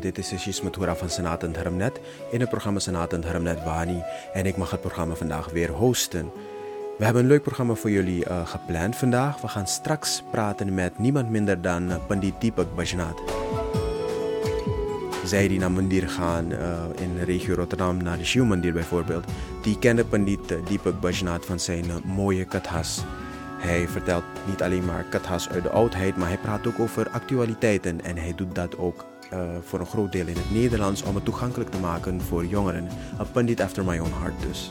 Dit is Ashish Mathura van Senat en Dharmnet in het programma Senat en Dharmnet Wani. En ik mag het programma vandaag weer hosten. We hebben een leuk programma voor jullie gepland vandaag. We gaan straks praten met niemand minder dan Pandit Deepak Bajnath. Zij die naar Mandir gaan in de regio Rotterdam, naar de Shiv Mandir bijvoorbeeld, die kennen Pandit Deepak Bajnath van zijn mooie kathas. Hij vertelt niet alleen maar kathas uit de oudheid, maar hij praat ook over actualiteiten. En hij doet dat ook uh, voor een groot deel in het Nederlands om het toegankelijk te maken voor jongeren. Een pandit after my own heart dus.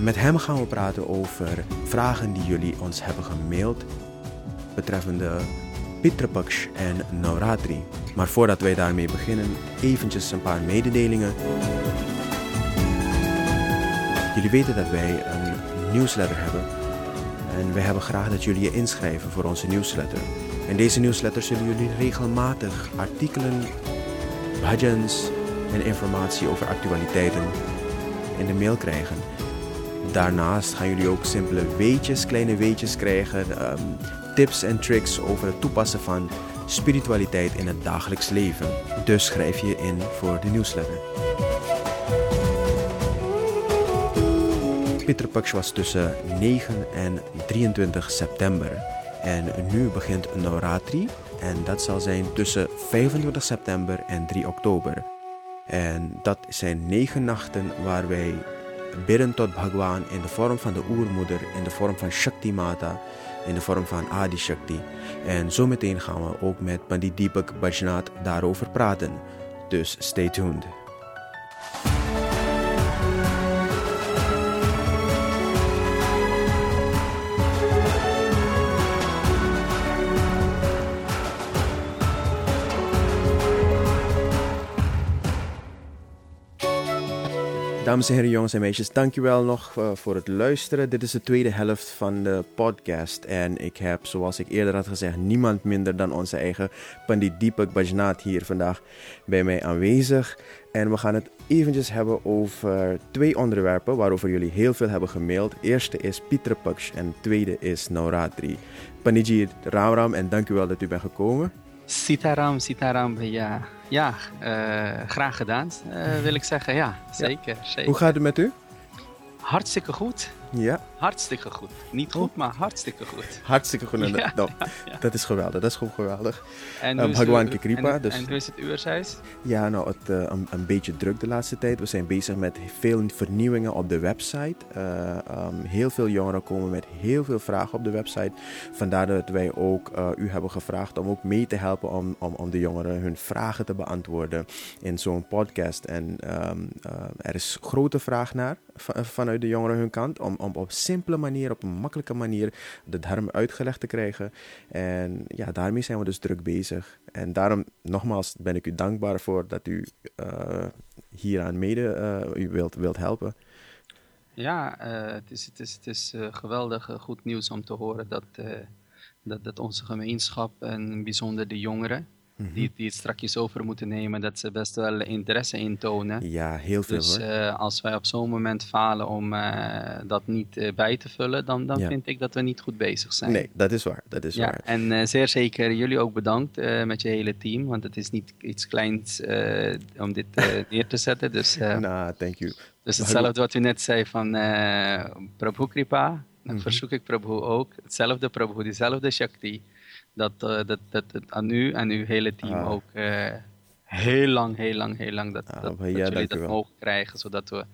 Met hem gaan we praten over vragen die jullie ons hebben gemaild betreffende Pitrapaksh en Navratri. Maar voordat wij daarmee beginnen, eventjes een paar mededelingen. Jullie weten dat wij een newsletter hebben en wij hebben graag dat jullie je inschrijven voor onze nieuwsletter. In deze nieuwsletter zullen jullie regelmatig artikelen, bhajans en informatie over actualiteiten in de mail krijgen. Daarnaast gaan jullie ook simpele weetjes, kleine weetjes krijgen, um, tips en tricks over het toepassen van spiritualiteit in het dagelijks leven. Dus schrijf je in voor de nieuwsletter. Pitter Paks was tussen 9 en 23 september. En nu begint Navratri en dat zal zijn tussen 25 september en 3 oktober. En dat zijn negen nachten waar wij bidden tot Bhagwan in de vorm van de oermoeder, in de vorm van Shakti Mata, in de vorm van Adi Shakti. En zometeen gaan we ook met Pandit Deepak Bajnath daarover praten. Dus stay tuned. Dames en heren, jongens en meisjes, dankjewel nog uh, voor het luisteren. Dit is de tweede helft van de podcast. En ik heb, zoals ik eerder had gezegd, niemand minder dan onze eigen Pandit Deepak Bajnath hier vandaag bij mij aanwezig. En we gaan het eventjes hebben over twee onderwerpen waarover jullie heel veel hebben gemaild. Eerste is Pieter Paksh en tweede is Nauratri. Panditji Ram en dankjewel dat u bent gekomen. Sitaram, Sitaram, ja. Ja, uh, graag gedaan, uh, wil ik zeggen. Ja, zeker, ja. zeker. Hoe gaat het met u? Hartstikke goed. Ja. Hartstikke goed. Niet goed, oh. maar hartstikke goed. Hartstikke goed. Ja, dat, ja, dat is geweldig. Dat is gewoon geweldig. En um, Bhagwan Kikripa. En, dus, en hoe is het uurshuis? Ja, nou, het, uh, een, een, beetje druk de laatste tijd. We zijn bezig met veel vernieuwingen op de website. Uh, um, heel veel jongeren komen met heel veel vragen op de website. Vandaar dat wij ook uh, u hebben gevraagd om ook mee te helpen om, om, om de jongeren hun vragen te beantwoorden in zo'n podcast. En um, er is grote vraag naar vanuit de jongeren hun kant om, om op simpele manier, op een makkelijke manier de darm uitgelegd te krijgen. En ja, daarmee zijn we dus druk bezig. En daarom nogmaals ben ik u dankbaar voor dat u uh, hieraan mede uh, u wilt, wilt helpen. Ja, uh, het is, het is, het is geweldig goed nieuws om te horen dat, dat, dat onze gemeenschap en bijzonder de jongeren Mhm. die, die het strakjes over moeten nemen, dat ze best wel interesse in tonen. Ja, heel veel dus, hoor. Uh, als wij op zo'n moment falen om uh, dat niet uh, bij te vullen, dan, dan ja. vind ik dat we niet goed bezig zijn. Nee, dat is waar. Dat is ja, waar. En zeer zeker jullie ook bedankt met je hele team, want het is niet iets kleins om dit neer te zetten. Dus, nah, thank you. Dus hetzelfde wat u net zei van Prabhu Kripa, dan mm -hmm. verzoek ik Prabhu ook. Hetzelfde Prabhu, diezelfde Shakti dat, uh, dat, dat, dat aan u en uw hele team ah. ook uh, heel lang, heel lang, heel lang dat, ah, dat, dat jullie dat mogen krijgen, zodat we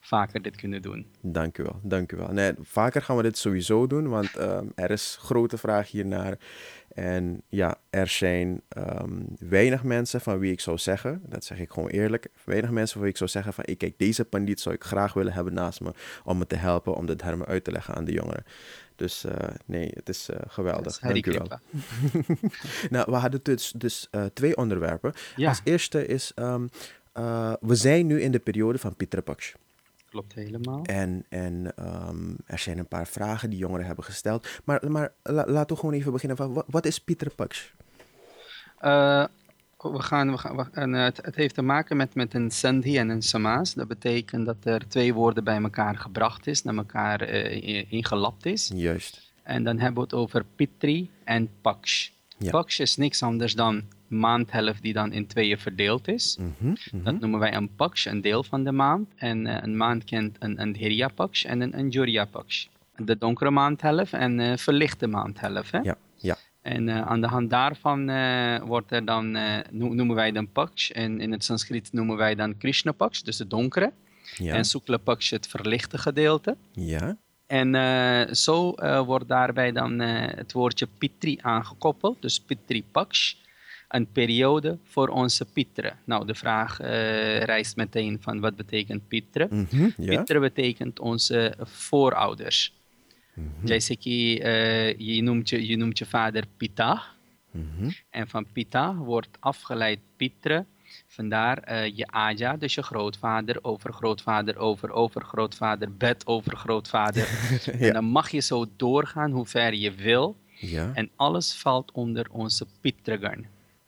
vaker dit kunnen doen. Dank u wel, dank u wel. Nee, vaker gaan we dit sowieso doen, want um, er is grote vraag hiernaar. En ja, er zijn um, weinig mensen van wie ik zou zeggen, dat zeg ik gewoon eerlijk, weinig mensen van wie ik zou zeggen van, ik kijk, deze pandit zou ik graag willen hebben naast me om me te helpen om de termen uit te leggen aan de jongeren. Dus uh, nee, het is uh, geweldig. Dank u wel. nou, we hadden dus, dus uh, twee onderwerpen. Ja. Als eerste is, um, we zijn nu in de periode van Pieter Paksh. Klopt helemaal. En, en um, er zijn een paar vragen die jongeren hebben gesteld. Maar, maar la, laten we gewoon even beginnen van, wat, wat is Pieter Paksh? We gaan, we gaan, we, en, het, het, heeft te maken met, met een sandhi en een samaas. Dat betekent dat er twee woorden bij elkaar gebracht is, naar elkaar uh, ingelapt is. Juist. En dan hebben we het over pitri en paksh. Ja. Paksh is niks anders dan maandhelft die dan in tweeën verdeeld is. Mhm, mhm. Dat noemen wij een paksh, een deel van de maand. En eh, een maand kent een, een dhirya paksh en een, een jurya paksh. De donkere maandhelft en eh, verlichte maandhelft. Hè? Ja. En eh, aan de hand daarvan eh, wordt er dan, eh, no- noemen wij dan paksh. En in het Sanskriet noemen wij dan Krishna paksh, dus de donkere. Ja, En Sukla paksh het verlichte gedeelte. ja. En zo wordt daarbij dan het woordje pitri aangekoppeld, dus pitri paksh, een periode voor onze pitren. Nou, de vraag rijst meteen van wat betekent pitre? Mhm, ja. Pitre betekent onze voorouders. Mhm, eh, je, noemt je, je noemt je vader Pita, mhm. en van Pita wordt afgeleid Pitre. Vandaar eh, je Aja, dus je grootvader, overgrootvader, over overgrootvader, bed overgrootvader. En dan mag je zo doorgaan hoe ver je wil. ja, En alles valt onder onze Pitragan.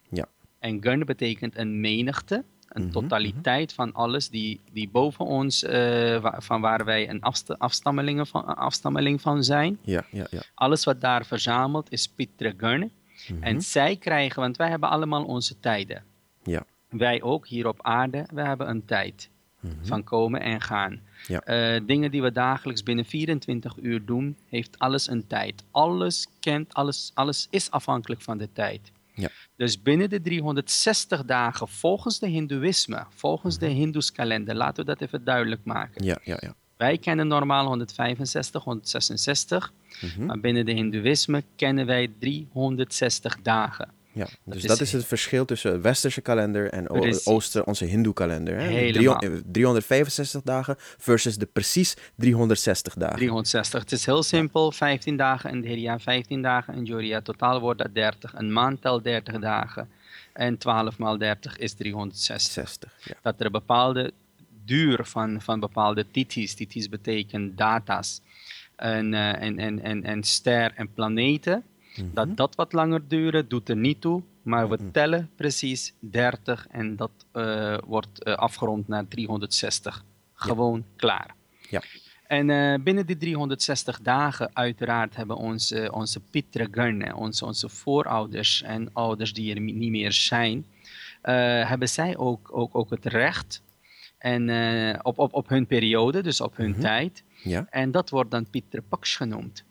ja. En Gun betekent een menigte, een Mhm, totaliteit van alles die, die boven ons, eh, van waar wij een afsta- afstammelingen van, afstammeling van zijn. Ja, ja, ja. Alles wat daar verzamelt is Pitragan. Mhm. En zij krijgen, want wij hebben allemaal onze tijden. Ja. Wij ook hier op aarde, we hebben een tijd Mhm. van komen en gaan. Ja. Eh, dingen die we dagelijks binnen 24 uur doen, heeft alles een tijd. Alles kent, alles, alles is afhankelijk van de tijd. Ja. Dus binnen de 360 dagen, volgens de Hindoeïsme, volgens de Hindoes kalender, laten we dat even duidelijk maken. Ja, ja, ja. Wij kennen normaal 165, 166, Mhm. maar binnen de Hindoeïsme kennen wij 360 dagen. Ja, dus dat is het verschil tussen de westerse kalender en o- Precies. ooster, onze hindoe kalender. Hè? Helemaal. Drie- 365 dagen versus de precies 360 dagen. 360. Het is heel simpel. 15 dagen in Dhirya, 15 dagen in Jurya. Totaal wordt dat 30. Een maand telt 30 dagen. En 12 maal 30 is 360. 60, ja. Dat er een bepaalde duur van, van bepaalde tithis, tithis betekent data's, en, eh, en, en, en, en ster en planeten, Mhm. dat dat wat langer duren, doet er niet toe. Maar we tellen precies 30 en dat eh, wordt eh, afgerond naar 360. Gewoon klaar. Ja. En eh, binnen die 360 dagen, uiteraard, hebben onze, onze Pitragun, onze, onze voorouders en ouders die er niet meer zijn, hebben zij ook, ook, ook het recht en, op, op, op hun periode, dus op hun Mhm. tijd. Ja, En dat wordt dan Pitra Paks genoemd.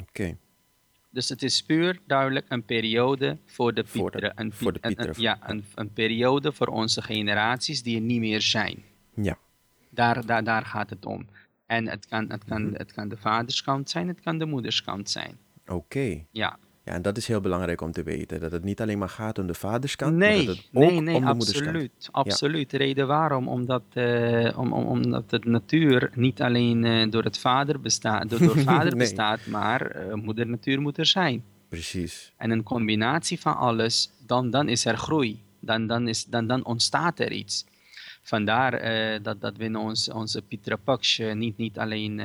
oké. Dus het is puur duidelijk een periode voor de. Een, voor de een- ja, een, een periode voor onze generaties die er niet meer zijn. Ja, Daar, daar, daar gaat het om. En het kan, het, kan, het kan de vaderskant zijn, het kan de moederskant zijn. oké. Ja, Ja, en dat is heel belangrijk om te weten. Dat het niet alleen maar gaat om de vaderskant, maar nee, dat het ook nee, nee, om de moederskant. absoluut. Absoluut. Reden waarom? Omdat, eh, om, om, omdat de natuur niet alleen eh, door het vader bestaat, door, door vader Nee. bestaat, maar eh, moeder natuur moet er zijn. Precies. En een combinatie van alles, dan, dan is er groei. Dan, dan, is, dan, dan ontstaat er iets. Vandaar dat, dat binnen ons, onze Pitra Paksh eh, niet, niet alleen,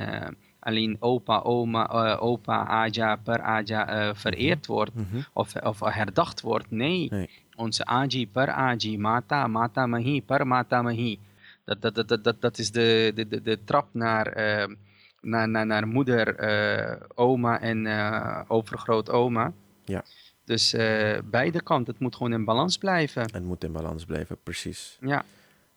alleen opa, oma, eh, opa, aja, per aja eh, vereerd wordt Mhm. of, of herdacht wordt. Nee, Nee. onze aji, per aji, mata, mata mahi, per mata mahi. Dat, dat, dat, dat, dat, is de, de, de, de trap naar, eh, naar, naar, naar moeder, oma en overgrootoma. Ja. Dus beide kanten, het moet gewoon in balans blijven. Het moet in balans blijven, precies. Ja,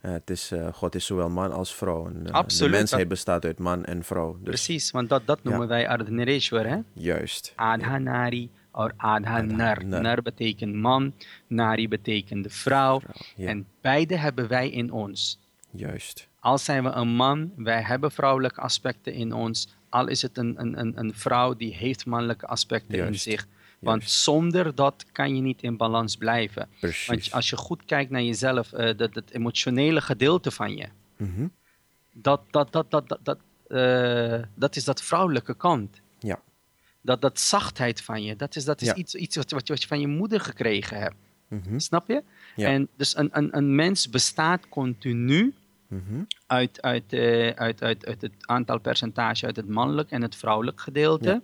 Eh, het is, eh, God is zowel man als vrouw. En, eh, Absoluut, De mensheid bestaat uit man en vrouw. Dus precies, want dat, dat noemen wij Ardhanareshwar, hè? juist. Adha Nari or Adha Nar. Betekent man, Nari betekent de vrouw. Ja, En beide hebben wij in ons. juist. Al zijn we een man, wij hebben vrouwelijke aspecten in ons. Al is het een, een, een, een vrouw die heeft mannelijke aspecten in zich. Want juist. zonder dat kan je niet in balans blijven. Precies. Want als je goed kijkt naar jezelf, eh, dat, dat emotionele gedeelte van je, Mhm. dat, dat, dat, dat, dat, dat, eh, dat is dat vrouwelijke kant. Ja. Dat, dat zachtheid van je, dat is, dat is Ja. iets, iets wat, wat, je, wat je van je moeder gekregen hebt. Mhm. Snap je? Ja. En dus een, een, een mens bestaat continu Mhm. uit, uit, eh, uit, uit, uit het aantal percentage uit het mannelijk en het vrouwelijk gedeelte. Ja.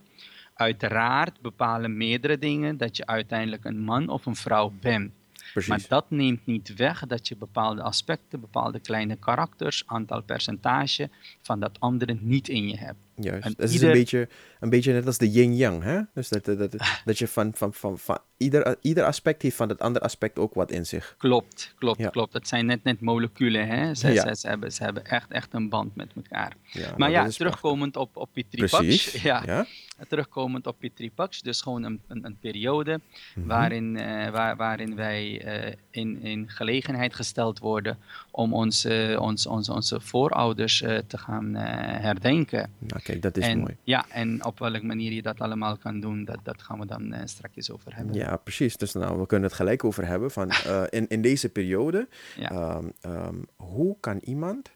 Uiteraard bepalen meerdere dingen dat je uiteindelijk een man of een vrouw bent. Precies. Maar dat neemt niet weg dat je bepaalde aspecten, bepaalde kleine karakters, aantal percentage van dat andere niet in je hebt. Juist. Het is een, beetje, een beetje net als de yin-yang, hè? Dus dat, dat, dat, dat je van, van, van, van ieder, ieder aspect heeft van het andere aspect ook wat in zich. Klopt, klopt, klopt. Het zijn net, net moleculen, hè? Ze, ja. ze, hebben, ze hebben echt, echt een band met elkaar. Ja, maar ja, terugkomend op, op Pitripax. Ja, ja. Terugkomend op Pitripax, dus gewoon een, een, een periode mhm. waarin, uh, waar, waarin wij uh, in, in gelegenheid gesteld worden om onze, ons, onze, onze voorouders uh, te gaan herdenken. Nou, kijk, dat is en, mooi. Ja, en op welke manier je dat allemaal kan doen, dat, dat gaan we dan straks over hebben. Ja, precies. Dus nou, we kunnen het gelijk over hebben van in, in deze periode, ja. um, um, hoe kan iemand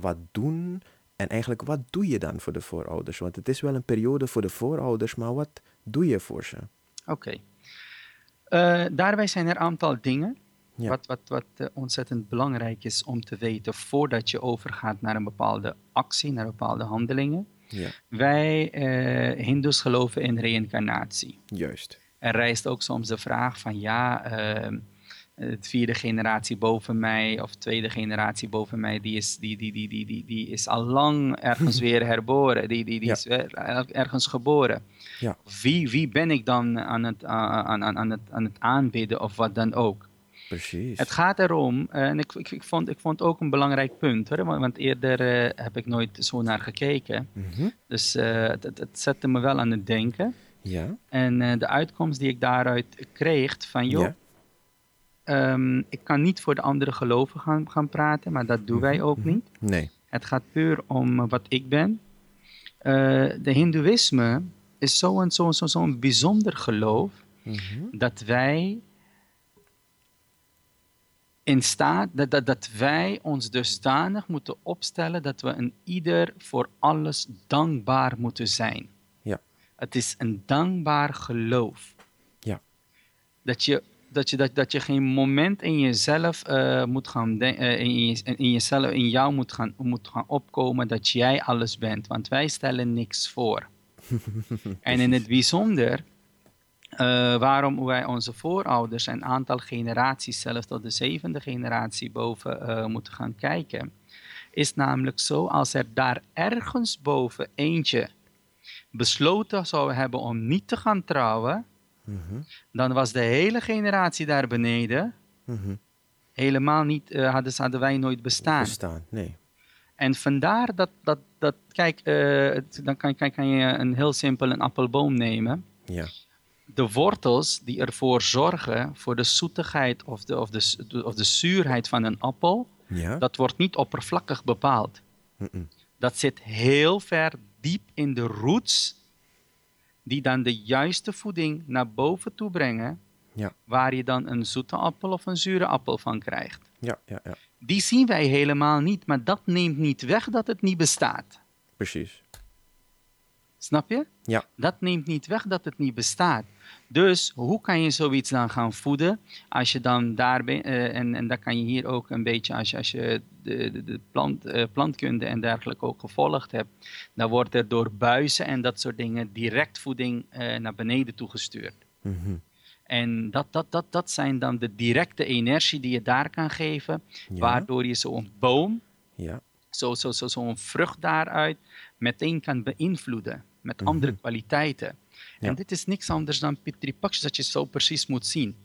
wat doen en eigenlijk, wat doe je dan voor de voorouders? Want het is wel een periode voor de voorouders, maar wat doe je voor ze? Oké. Okay. Uh, daarbij zijn er een aantal dingen. Ja. Wat, wat, wat uh, ontzettend belangrijk is om te weten voordat je overgaat naar een bepaalde actie, naar bepaalde handelingen. Ja. Wij uh, Hindoes geloven in reïncarnatie. Juist. Er rijst ook soms de vraag van ja, ehm, de vierde generatie boven mij of tweede generatie boven mij, die is, die, die, die, die, die, die is al lang ergens weer herboren. Die, die, die is ergens geboren. Ja. Wie, wie ben ik dan aan het, aan, aan, aan, het, aan het aanbidden of wat dan ook? Precies. Het gaat erom, uh, en ik, ik, ik, vond, ik vond ook een belangrijk punt, hoor, want eerder uh, heb ik nooit zo naar gekeken. Mm -hmm. Dus uh, het, het, het, zette me wel aan het denken. Ja. En de uitkomst die ik daaruit kreeg, van joh, ja Um, ik kan niet voor de andere geloven gaan, gaan praten, maar dat doen wij ook mhm. niet. Nee. Het gaat puur om wat ik ben. De Hindoeïsme is zo'n zo, zo, zo bijzonder geloof mm -hmm. dat wij in staat, dat, dat, dat wij ons dusdanig moeten opstellen dat we een ieder voor alles dankbaar moeten zijn. Ja. Het is een dankbaar geloof. Ja. Dat je dat je, dat, dat je geen moment in jezelf uh, moet gaan uh, in, je, in jezelf, in jou moet gaan, moet gaan opkomen dat jij alles bent. Want wij stellen niks voor. en in het bijzonder, uh, waarom wij onze voorouders een aantal generaties, zelfs tot de zevende generatie boven, moeten gaan kijken, is namelijk zo als er daar ergens boven eentje besloten zou hebben om niet te gaan trouwen, Mhm. Dan was de hele generatie daar beneden mhm. helemaal niet, uh, hadden, hadden wij nooit bestaan. Bestaan, nee. En vandaar dat, dat, dat kijk, dan kan, kan, kan je een heel simpel een appelboom nemen. Ja. De wortels die ervoor zorgen voor de zoetigheid of de, of de, of de zuurheid van een appel, ja. dat wordt niet oppervlakkig bepaald. Mm -mm. Dat zit heel ver diep in de roots die dan de juiste voeding naar boven toe brengen, ja. waar je dan een zoete appel of een zure appel van krijgt. Ja, ja, ja. Die zien wij helemaal niet, maar dat neemt niet weg dat het niet bestaat. Precies. Snap je? Ja. Dat neemt niet weg dat het niet bestaat. Dus hoe kan je zoiets dan gaan voeden? Als je dan daar bent, uh, en, en dat kan je hier ook een beetje, als je, als je de, de, de plant, uh, plantkunde en dergelijke ook gevolgd hebt, dan wordt er door buizen en dat soort dingen direct voeding uh, naar beneden toegestuurd. Mm -hmm. En dat, dat, dat, dat zijn dan de directe energie die je daar kan geven, ja. waardoor je zo'n boom, ja. zo'n zo, zo, zo vrucht daaruit, meteen kan beïnvloeden met mm -hmm. andere kwaliteiten. Ja. En dit is niks anders dan Pitripaksh dat je zo precies moet zien.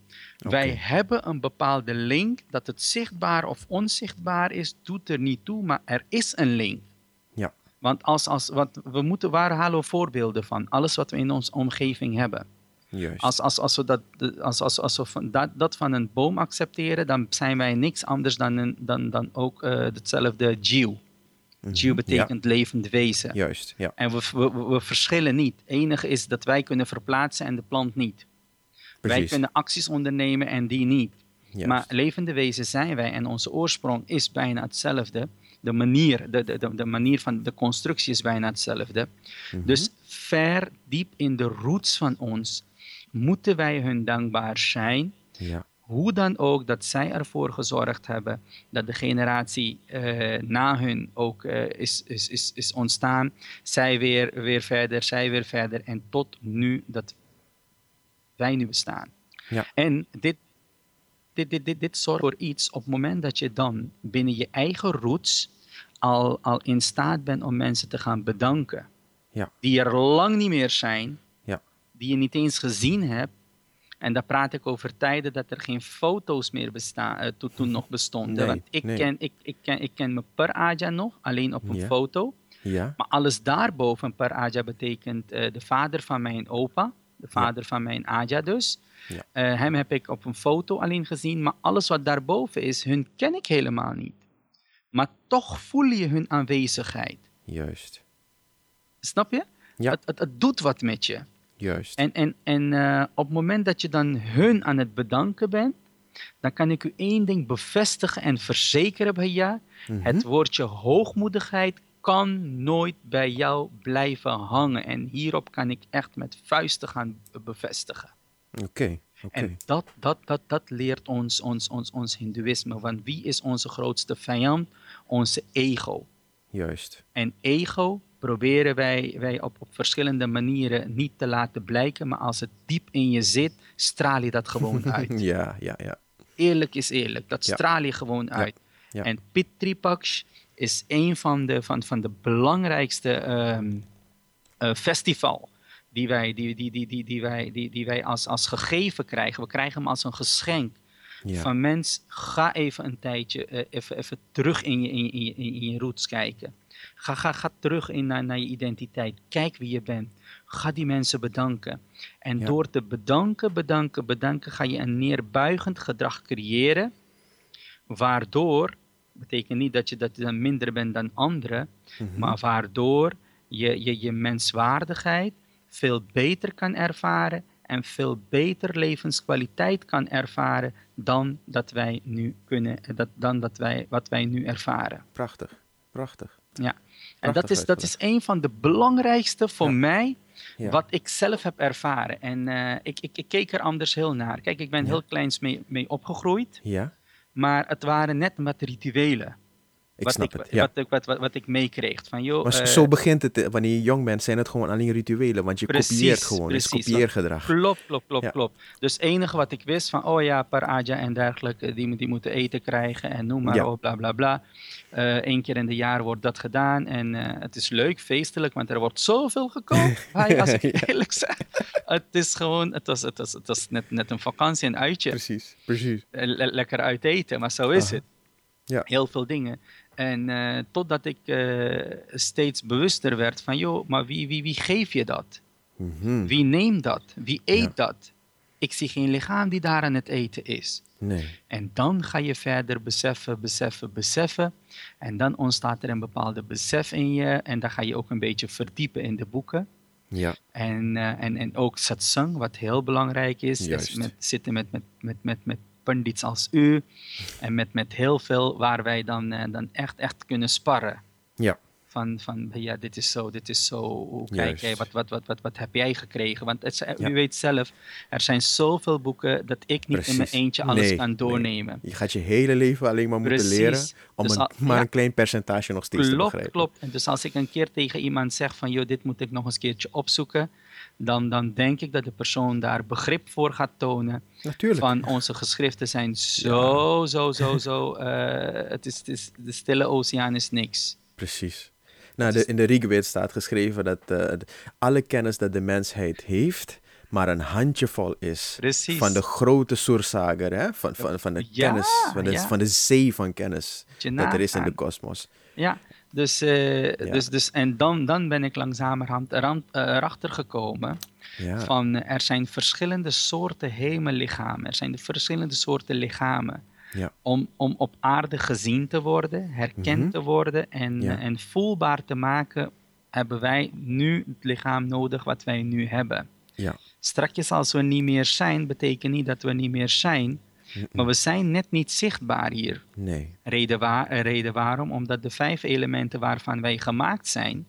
Okay. Wij hebben een bepaalde link, dat het zichtbaar of onzichtbaar is, doet er niet toe, maar er is een link. Ja. Want als, als, wat, we moeten, waar halen voorbeelden van? Alles wat we in onze omgeving hebben. Juist. Als, als, als we, dat, als, als, als we van, dat, dat van een boom accepteren, dan zijn wij niks anders dan, een, dan, dan ook uh, hetzelfde Jew. Jew betekent ja. levend wezen. Juist, ja. En we, we, we, verschillen niet. Het enige is dat wij kunnen verplaatsen en de plant niet. Precies. Wij kunnen acties ondernemen en die niet. Juist. Maar levende wezen zijn wij en onze oorsprong is bijna hetzelfde. De manier, de, de, de manier van de constructie is bijna hetzelfde. Mm -hmm. Dus ver diep in de roots van ons moeten wij hun dankbaar zijn. Ja hoe dan ook dat zij ervoor gezorgd hebben dat de generatie uh, na hun ook uh, is, is, is, is ontstaan. Zij weer, weer verder, zij weer verder en tot nu dat wij nu bestaan. Ja. En dit, dit, dit, dit, dit zorgt voor iets op het moment dat je dan binnen je eigen roots al, al in staat bent om mensen te gaan bedanken. Ja. Die er lang niet meer zijn. Ja. Die je niet eens gezien hebt. En daar praat ik over tijden dat er geen foto's meer bestaan, uh, to, toen nog bestonden. Nee, Want ik, nee. ken, ik, ik, ken, ik ken me per Aja nog, alleen op een Ja. foto. Ja, Maar alles daarboven, per Aja betekent eh, de vader van mijn opa. De vader van mijn Aja dus. Ja. Eh, hem heb ik op een foto alleen gezien. Maar alles wat daarboven is, hun ken ik helemaal niet. Maar toch voel je hun aanwezigheid. juist. Snap je? Ja. Het, het, het doet wat met je. Juist. En, en, en eh, op het moment dat je dan hun aan het bedanken bent, dan kan ik u één ding bevestigen en verzekeren bij jou. Mhm. Het woordje hoogmoedigheid kan nooit bij jou blijven hangen. En hierop kan ik echt met vuisten gaan be- bevestigen. Oké, oké. En dat, dat, dat, dat leert ons, ons, ons, ons Hindoeïsme. Want wie is onze grootste vijand? Onze ego. Juist. En ego proberen wij, wij op, op verschillende manieren niet te laten blijken. Maar als het diep in je zit, straal je dat gewoon uit. Ja, ja, ja. Eerlijk is eerlijk. Dat Ja. straal je gewoon uit. ja. En Pitripaksh is een van de, van, van de belangrijkste eh, festival die wij, die, die, die, die, die wij, die, die wij als, als gegeven krijgen. We krijgen hem als een geschenk. Ja. Van mens, ga even een tijdje eh, even, even terug in je, in, je- in, je, in je roots kijken. Ga, ga, ga terug in naar, naar je identiteit. Kijk wie je bent. Ga die mensen bedanken. En Ja. door te bedanken, bedanken, bedanken, ga je een neerbuigend gedrag creëren. Waardoor, betekent niet dat je, dat je dan minder bent dan anderen, Mhm. maar waardoor je, je je menswaardigheid veel beter kan ervaren en veel beter levenskwaliteit kan ervaren dan dat wij nu kunnen, dat, dan dat wij, wat wij nu ervaren. Prachtig. Prachtig. Ja. En dat is, dat is een van de belangrijkste voor Ja. mij, Ja. wat ik zelf heb ervaren. En eh, ik, ik, ik keek er anders heel naar. Kijk, ik ben Ja. heel kleins mee, mee opgegroeid, Ja, maar het waren net wat rituelen. Ik wat, snap ik, het. Ja. wat, wat, wat, wat ik meekreeg. Van, joh, Maar zo- eh, zo begint het. eh, Wanneer je jong bent, zijn het gewoon alleen rituelen. Want je Precies, kopieert gewoon. Het is precies. kopieergedrag. Klopt, klopt, klopt, Ja. klopt. Dus het enige wat ik wist van, oh ja, Paraja en dergelijke, die, die moeten eten krijgen en noem maar Ja. op, bla bla bla. Eén keer in de jaar wordt dat gedaan en eh, het is leuk, feestelijk, want er wordt zoveel gekookt. Hai, als ik eerlijk zeg. Het is gewoon, het was, het was, het was net, net een vakantie, een uitje. Precies, precies. Eh, le- lekker uit eten, maar zo is Aha. het. Ja. Heel veel dingen. En eh, totdat ik eh, steeds bewuster werd van, joh, maar wie, wie, wie geef je dat? Mhm. Wie neemt dat? Wie eet Ja. dat? Ik zie geen lichaam die daar aan het eten is. Nee. En dan ga je verder beseffen, beseffen, beseffen. En dan ontstaat er een bepaalde besef in je. En dan ga je ook een beetje verdiepen in de boeken. Ja, En, eh, en, en ook satsang, wat heel belangrijk is. Juist. is met, zitten met, met, met, met, met pandits als u. En met, met heel veel waar wij dan, eh, dan echt, echt kunnen sparren. ja, Van, van ja, dit is zo, dit is zo. Kijk, wat, wat, wat, wat, wat heb jij gekregen? Want het, Ja. u weet zelf, er zijn zoveel boeken dat ik niet in mijn eentje alles Nee, kan nee. doornemen. je gaat je hele leven alleen maar moeten Precies. leren om Dus een, maar ja. een klein percentage nog steeds te Klopt, begrijpen. klopt. En dus als ik een keer tegen iemand zeg van, joh, dit moet ik nog eens een keertje opzoeken, dan, dan denk ik dat de persoon daar begrip voor gaat tonen. Natuurlijk. Van onze geschriften zijn zo, zo, zo, zo. eh, het, is, het is, de stille oceaan is niks. Precies. Nou, de, in de Rigved staat geschreven dat eh, alle kennis dat de mensheid heeft, maar een handjevol is Precies. van de grote Soersager, hè? Van, van, van de Ja, kennis, van de, ja. van de zee van kennis dat er is in de kosmos. Ja, dus, eh, dus, dus en dan, dan ben ik langzamerhand eraan- eh, erachter gekomen Ja, van eh, er zijn verschillende soorten hemellichamen, er zijn de verschillende soorten lichamen. Ja. Om, om op aarde gezien te worden, herkend Mhm. te worden en, en voelbaar te maken, hebben wij nu het lichaam nodig wat wij nu hebben. ja, Strakjes als we niet meer zijn, betekent niet dat we niet meer zijn, maar we zijn net niet zichtbaar hier. nee. Reden, waar, eh, reden waarom? Omdat de vijf elementen waarvan wij gemaakt zijn,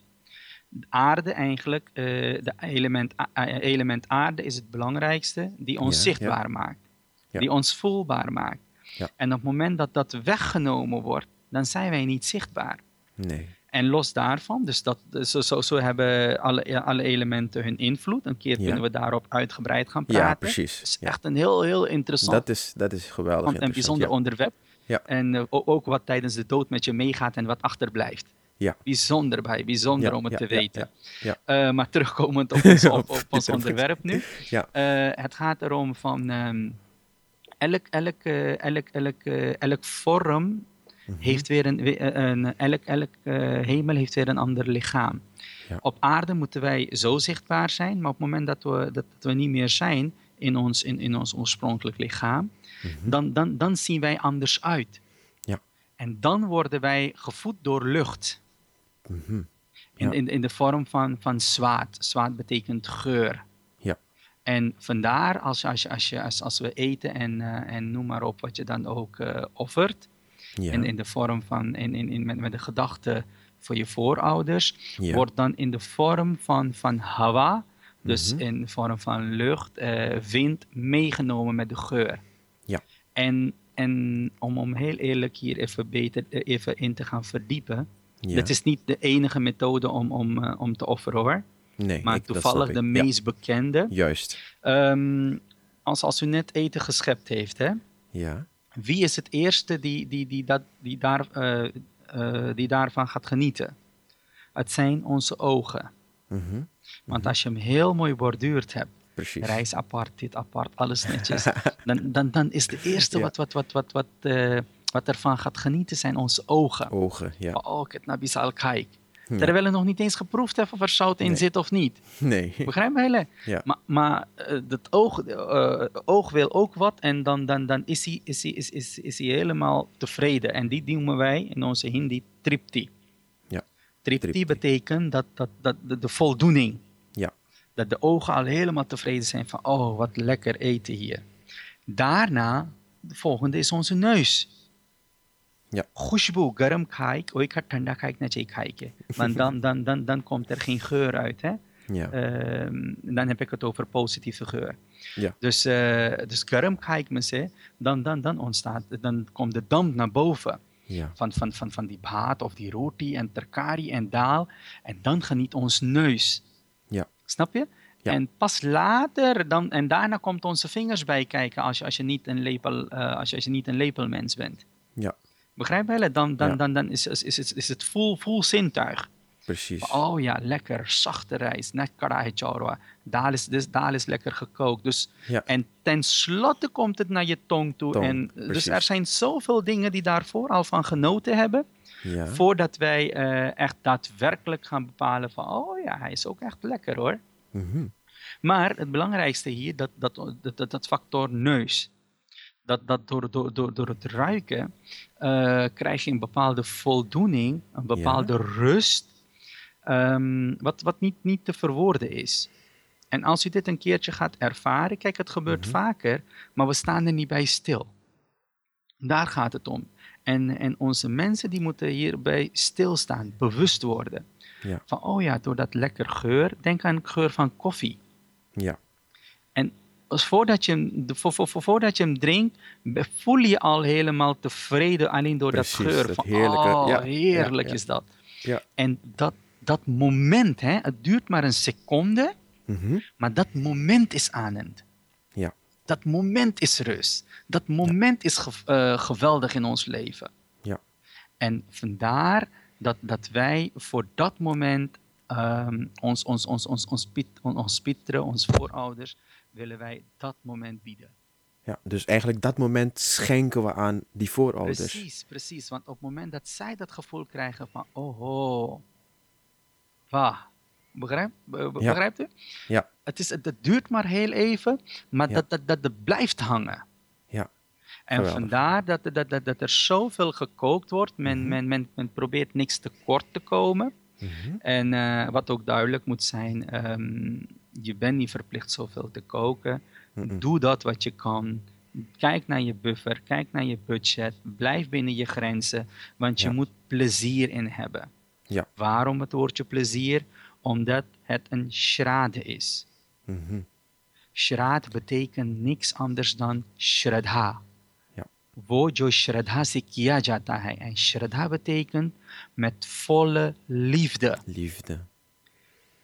de aarde eigenlijk, eh, de element, eh, element aarde is het belangrijkste, die ons Ja, zichtbaar maakt, Ja. die ons voelbaar maakt. Ja. En op het moment dat dat weggenomen wordt, dan zijn wij niet zichtbaar. Nee. En los daarvan, dus dat, zo, zo, zo hebben alle, alle elementen hun invloed. Een keer Ja. kunnen we daarop uitgebreid gaan praten. Ja, precies. Het is Ja. echt een heel, heel interessant Dat is, dat is geweldig een interessant. bijzonder ja. onderwerp. Ja. En eh, ook wat tijdens de dood met je meegaat en wat achterblijft. Ja. Bijzonder bij, bijzonder Ja, om het ja, te weten. ja, Eh, maar terugkomend op ons, op, op ons onderwerp nu. Ja. Eh, het gaat erom van ehm, elk, elk, elk, elk, elk vorm Mhm. heeft weer een, eh, een elk, elk eh, hemel heeft weer een ander lichaam. Ja. Op aarde moeten wij zo zichtbaar zijn, maar op het moment dat we, dat, dat we niet meer zijn in ons, in, in ons oorspronkelijk lichaam, Mhm. dan, dan, dan zien wij anders uit. Ja. En dan worden wij gevoed door lucht. Mhm. In, Ja. in, in de vorm van, van zwaad. Zwaad betekent geur. Ja. En vandaar, als, als, als, je, als, als we eten en, eh, en noem maar op wat je dan ook eh, offert, Ja. in, in de vorm van, in, in, in, met, met de gedachte voor je voorouders, Ja. wordt dan in de vorm van, van hawa, dus Mhm. in de vorm van lucht, eh, wind, meegenomen met de geur. Ja. En, en om, om heel eerlijk hier even beter eh, even in te gaan verdiepen, ja. dat is niet de enige methode om, om, eh, om te offeren hoor. nee, Maar ik- toevallig de. Ja, meest bekende. Juist. Ehm, als, als u net eten geschept heeft, hè? Ja. Wie is het eerste die, die, die, dat, die, daar, eh, eh, die daarvan gaat genieten? Het zijn onze ogen. Mhm. Want als je hem heel mooi borduurd hebt, Precies. reis apart, dit apart, alles netjes, dan, dan, dan is de eerste Ja. wat, wat, wat, wat, wat, eh, wat ervan gaat genieten zijn onze ogen. Ogen, ja. Oh, ik het naar Ja. Terwijl we nog niet eens geproefd hebben of er zout in Nee. zit of niet. Nee. Begrijp je? Ja. Maar, maar eh, het oog, eh, oog wil ook wat en dan, dan, dan is, hij, is, hij, is, is, is hij helemaal tevreden. En die noemen wij in onze Hindi tripti. Ja, Tripti, tripti. betekent dat, dat, dat de, de voldoening. Ja. Dat de ogen al helemaal tevreden zijn van, oh, wat lekker eten hier. Daarna, de volgende is onze neus. Ja. Khushbu, garam khaik, oi kha thanda khaik na chai khaike. Want dan, dan, dan, dan komt er geen geur uit, hè. Ja. Ehm, dan heb ik het over positieve geur. Ja. Dus, eh dus garam kijk me ze, dan, dan, dan ontstaat, dan komt de damp naar boven ja. van, van, van, van die baat of die roti en terkari en daal. En dan geniet ons neus. Ja. Snap je? Ja. En pas later, dan, en daarna komt onze vingers bij kijken als je, als je, niet, een lepel, eh, als je, als je niet een lepelmens bent. Ja. Begrijp je? Dan, dan, Ja. dan, dan is, is, is, is, het vol, vol zintuig. Precies. Oh ja, lekker, zachte rijst, net karahi chorwa. Daal is, dus, daal is lekker gekookt. Dus, Ja. En tenslotte komt het naar je tong toe. Tong, en, dus er zijn zoveel dingen die daarvoor al van genoten hebben. Ja. Voordat wij eh, echt daadwerkelijk gaan bepalen van, oh ja, hij is ook echt lekker hoor. Mhm. Maar het belangrijkste hier, dat, dat, dat, dat, dat factor neus. Dat, dat door, door, door, door het ruiken eh, krijg je een bepaalde voldoening, een bepaalde rust, ehm, wat, wat niet, niet te verwoorden is. En als u dit een keertje gaat ervaren, kijk, het gebeurt Mhm. vaker, maar we staan er niet bij stil. Daar gaat het om. En, en onze mensen die moeten hierbij stilstaan, bewust worden. Ja. Van, oh ja, door dat lekker geur, denk aan de geur van koffie. Ja. Als voordat, je hem, voordat je hem drinkt, voel je al helemaal tevreden alleen door Precies, dat geur. dat van, heerlijke- oh, ja, heerlijk ja, is dat. Ja. En dat, dat moment, hè, het duurt maar een seconde, Mhm. maar dat moment is aanend. Ja. Dat moment is rust. Dat moment is ge- eh, geweldig in ons leven. Ja. En vandaar dat, dat wij voor dat moment ehm, ons, ons, ons, ons, ons, ons pieteren, ons voorouders, willen wij dat moment bieden. Ja. Dus eigenlijk dat moment schenken we aan die voorouders. Precies, precies. Want op het moment dat zij dat gevoel krijgen van, oh, oh wah, begrijp, be- be- Ja. begrijpt u? Ja. Het, is, het, het duurt maar heel even, maar Ja. dat, dat, dat, dat blijft hangen. Ja. En Geweldig. vandaar dat, dat, dat, dat er zoveel gekookt wordt. Men, Mhm. men, men, men probeert niks tekort te komen. Mhm. En eh, wat ook duidelijk moet zijn, ehm, je bent niet verplicht zoveel te koken. Doe dat wat je kan. Kijk naar je buffer, kijk naar je budget. Blijf binnen je grenzen, want je moet plezier in hebben. Ja. Waarom het woordje plezier? Omdat het een schrade is. Mm betekent niks anders dan shraddha. Wo jo shraddha se kiya jata hai. En shraddha betekent met volle liefde. Liefde.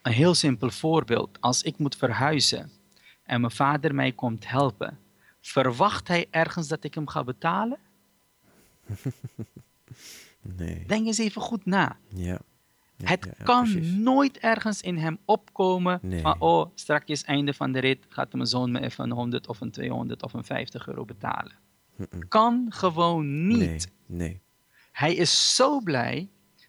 Een heel simpel voorbeeld. Als ik moet verhuizen en mijn vader mij komt helpen, verwacht hij ergens dat ik hem ga betalen? nee. Denk eens even goed na. Ja. Ja, Het ja, ja, kan precies. nooit ergens in hem opkomen Nee. van, oh, straks einde van de rit gaat mijn zoon me even een 100 of een 200 of een 50 euro betalen. Kan gewoon niet. Nee, nee. Hij is zo blij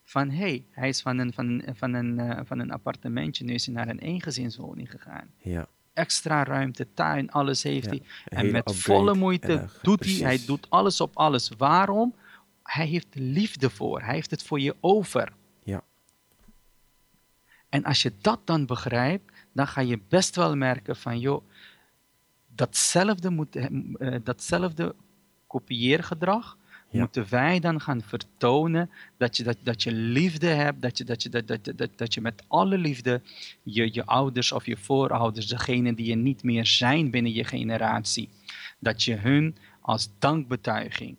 van, hé, hey, hij is van een, van, een- van, een, eh, van een appartementje, nu is hij naar een eengezinswoning gegaan. Ja. Extra ruimte, tuin, alles heeft Ja, hij. En met volle moeite doet hij, hij doet alles op alles. Waarom? Hij heeft liefde voor, hij heeft het voor je over. Ja. En als je dat dan begrijpt, dan ga je best wel merken van, joh, datzelfde, moet, eh, datzelfde kopieergedrag Moeten wij dan gaan vertonen dat je, dat, dat je liefde hebt, dat je, dat, je, dat, dat, dat, dat je met alle liefde je, je ouders of je voorouders, degene die er niet meer zijn binnen je generatie, dat je hun als dankbetuiging,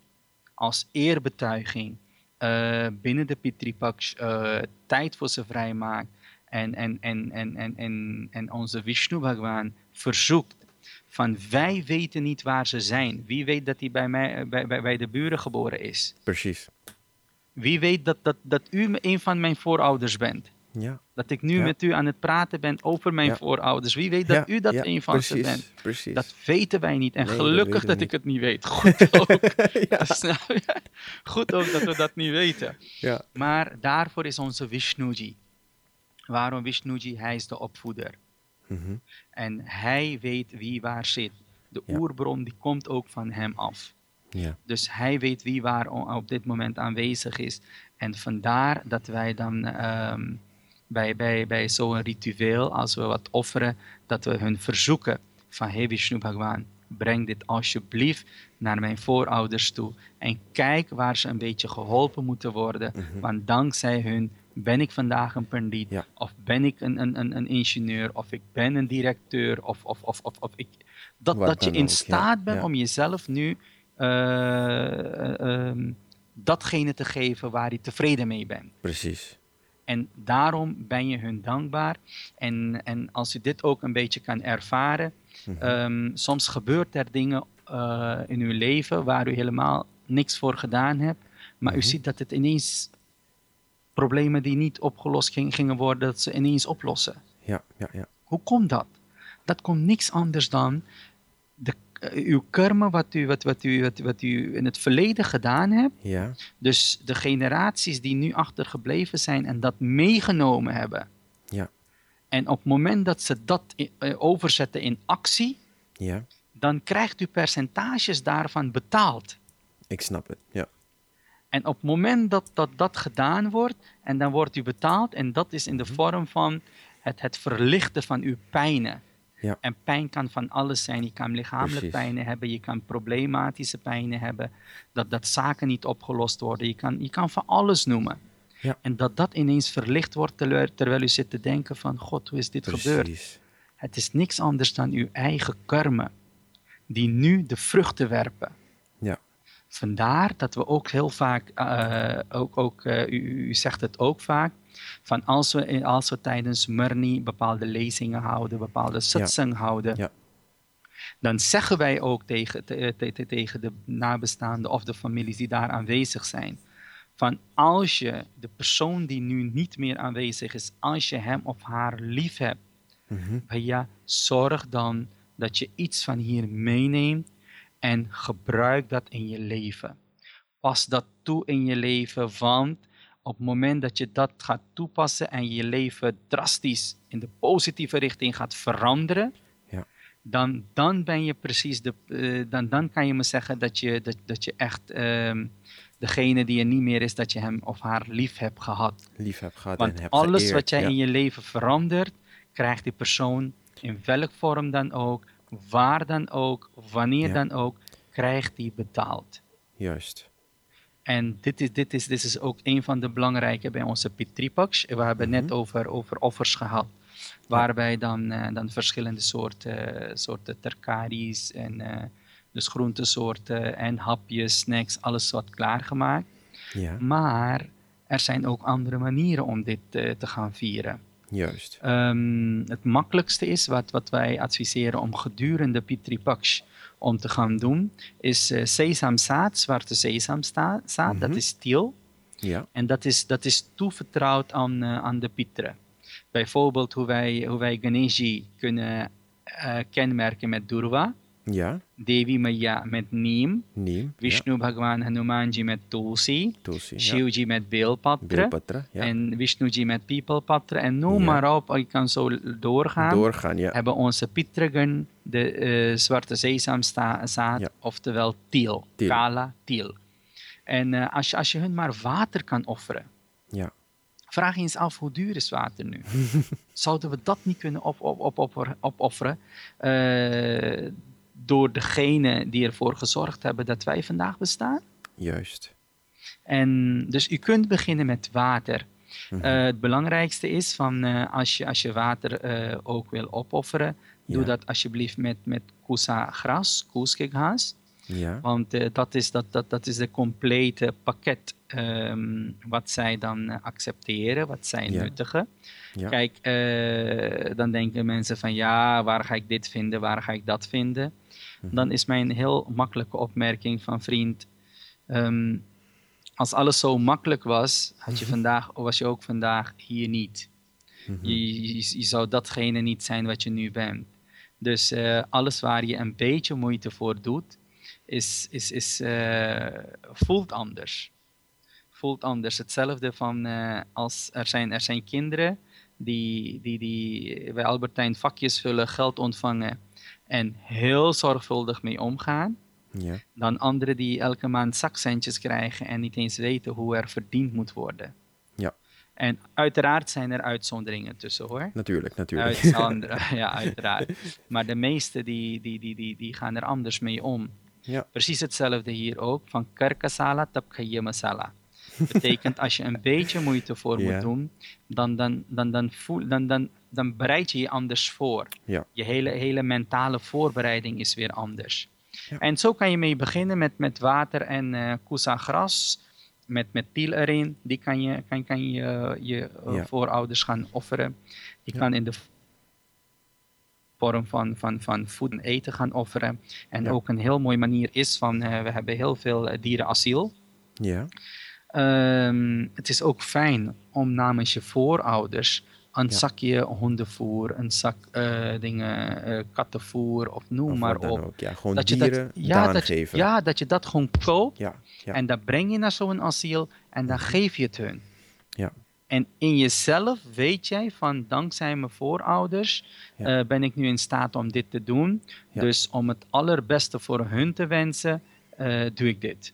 als eerbetuiging eh, binnen de Pitripaks eh, tijd voor ze vrijmaakt en, en, en, en, en, en, en onze Vishnu Bhagwan verzoekt van wij weten niet waar ze zijn. Wie weet dat hij bij, mij, eh, bij, bij, bij de buren geboren is? Precies. Wie weet dat, dat, dat u een van mijn voorouders bent? Ja. Dat ik nu Ja. met u aan het praten ben over mijn Ja. voorouders. Wie weet dat u dat een van ze bent? Precies. Dat weten wij niet. En Nee, dat gelukkig dat, we ik het niet weet. Goed ook. Goed ook dat we dat niet weten. ja. Maar daarvoor is onze Vishnuji. Waarom Vishnuji? Hij is de opvoeder. Mhm. En hij weet wie waar zit. De Ja. oerbron die komt ook van hem af. ja. Dus hij weet wie waar op dit moment aanwezig is. En vandaar dat wij dan ehm, bij, bij, bij zo'n ritueel, als we wat offeren, dat we hun verzoeken van hey Vishnu Bhagwan, breng dit alsjeblieft naar mijn voorouders toe. En kijk waar ze een beetje geholpen moeten worden. Mhm. Want dankzij hun ben ik vandaag een pandit, Ja. of ben ik een, een, een, een ingenieur, of ik ben een directeur, of, of, of, of, of ik... Dat, dat je in ook, ja, staat bent ja. om jezelf nu eh, eh, ehm, datgene te geven waar je tevreden mee bent. Precies. En daarom ben je hun dankbaar. En, en als je dit ook een beetje kan ervaren, Mhm. ehm, soms gebeurt er dingen eh, in uw leven waar u helemaal niks voor gedaan hebt, maar u Mhm. ziet dat het ineens problemen die niet opgelost ging- gingen worden, dat ze ineens oplossen. Ja, ja, ja. Hoe komt dat? Dat komt niks anders dan de, eh, uw karma wat u, wat, wat, u, wat, wat u in het verleden gedaan hebt. Ja. Dus de generaties die nu achtergebleven zijn en dat meegenomen hebben. Ja. En op het moment dat ze dat i- eh, overzetten in actie, Ja. dan krijgt u percentages daarvan betaald. Ik snap het. Ja. En op het moment dat dat, dat gedaan wordt, en dan wordt u betaald, en dat is in de Mhm. vorm van het, het verlichten van uw pijnen. Ja. En pijn kan van alles zijn. Je kan lichamelijk Precies. pijnen hebben, je kan problematische pijnen hebben, dat, dat zaken niet opgelost worden. Je kan, je kan van alles noemen. Ja. En dat dat ineens verlicht wordt terwijl, terwijl u zit te denken van, God, hoe is dit gebeurd? Precies. Het is niks anders dan uw eigen karma, die nu de vruchten werpen. Vandaar dat we ook heel vaak, eh, ook, ook, eh, u, u zegt het ook vaak, van als we, als we tijdens Murni bepaalde lezingen houden, bepaalde satsang houden, Ja. dan zeggen wij ook tegen, te- te- te- tegen de nabestaanden of de families die daar aanwezig zijn, van als je de persoon die nu niet meer aanwezig is, als je hem of haar lief hebt, Mhm. ja, zorg dan dat je iets van hier meeneemt en gebruik dat in je leven. Pas dat toe in je leven, want op het moment dat je dat gaat toepassen en je leven drastisch in de positieve richting gaat veranderen, Ja. dan, dan ben je precies de, eh, dan, dan kan je me zeggen dat je, dat, dat je echt ehm, degene die er niet meer is, dat je hem of haar lief hebt gehad. Lief heb gehad Want en heb alles geëerd. wat jij ja. in je leven verandert, krijgt die persoon in welk vorm dan ook, waar dan ook, wanneer Ja. dan ook, krijgt die betaald. Juist. En dit is, dit, is, dit is ook een van de belangrijke bij onze Pitripaks. We hebben net Mhm. over, over offers gehad. Waarbij dan, eh, dan verschillende soorten, soorten terkaries en eh, dus groentesoorten en hapjes, snacks, alles wat klaargemaakt. Ja. Maar er zijn ook andere manieren om dit eh, te gaan vieren. Juist. Ehm, het makkelijkste is wat, wat wij adviseren om gedurende Pitri Paksh om te gaan doen, is uh, sesamzaad, zwarte sesamzaad, mm dat is stiel. Ja. En dat is, dat is toevertrouwd aan, uh, aan de Pitra. Bijvoorbeeld hoe wij, hoe wij Ganeshi kunnen uh, kenmerken met Durva. Ja. Devi Maya met Neem. Neem. Vishnu ja. Bhagwan Hanumanji met Tulsi. Tulsi. Shivji met Beelpatra. Ja. En Vishnuji met Peoplepatra. En noem maar op, je kan zo doorgaan. Doorgaan, ja. Hebben onze Pitragan de uh, zwarte sesamzaad, oftewel tiel. Kala, tiel. En uh, als, je, als je hun maar water kan offeren. Ja. Vraag eens af, hoe duur is water nu? Zouden we dat niet kunnen op, op, op, op, opofferen? Uh, door degene die ervoor gezorgd hebben dat wij vandaag bestaan? Juist. En dus u kunt beginnen met water. Mhm. Mm -hmm. uh, het belangrijkste is van uh, als, je, als je water uh, ook wil opofferen, ja. doe dat alsjeblieft met, met kusa gras, koeskikhaas. Ja. Want dat, is, dat, dat, dat is de complete pakket um, wat zij dan accepteren, wat zij Ja. nuttigen. Ja. Kijk, dan denken mensen van ja, waar ga ik dit vinden, waar ga ik dat vinden? Mhm. Dan is mijn heel makkelijke opmerking van vriend, um, als alles zo makkelijk was, had je vandaag, was je ook vandaag hier niet. Mhm. Je, je, je, zou datgene niet zijn wat je nu bent. Dus uh, alles waar je een beetje moeite voor doet, is, is, is, uh, voelt anders. Voelt anders. Hetzelfde van uh, als er zijn, er zijn kinderen die, die, die bij Albertijn vakjes vullen, geld ontvangen en heel zorgvuldig mee omgaan. Ja. Dan anderen die elke maand zakcentjes krijgen en niet eens weten hoe er verdiend moet worden. Ja. En uiteraard zijn er uitzonderingen tussen hoor. Natuurlijk, natuurlijk. Uitzonderen, ja, uiteraard. Maar de meesten die, die, die, die, die gaan er anders mee om. Ja. Precies hetzelfde hier ook. Van karkasala tapkhaye masala. Betekent als je een beetje moeite voor Ja. moet doen, dan, dan, dan, dan, voel, dan, dan, dan bereid je je anders voor. Ja. Je hele, hele mentale voorbereiding is weer anders. Ja. En zo kan je mee beginnen met, met water en uh, kusa gras, met, met tiel erin. Die kan je, kan, kan je, je uh, Ja. voorouders gaan offeren. Je Ja. kan in de vorm van, van, van voed en eten gaan offeren. En ook een heel mooie manier is van, uh, we hebben heel veel dierenasiel. Ja. Um, het is ook fijn om namens je voorouders een Ja. zakje hondenvoer, een zak uh, dingen, uh, kattenvoer of noem Of maar op. ook. Ja, gewoon Dat je dat, ja, dat, je- ja, dat je dat gewoon koopt Ja, en dat breng je naar zo'n asiel en dan geef je het hun. Ja. En in jezelf weet jij van dankzij mijn voorouders eh, ben ik nu in staat om dit te doen. Dus om het allerbeste voor hun te wensen, eh, doe ik dit.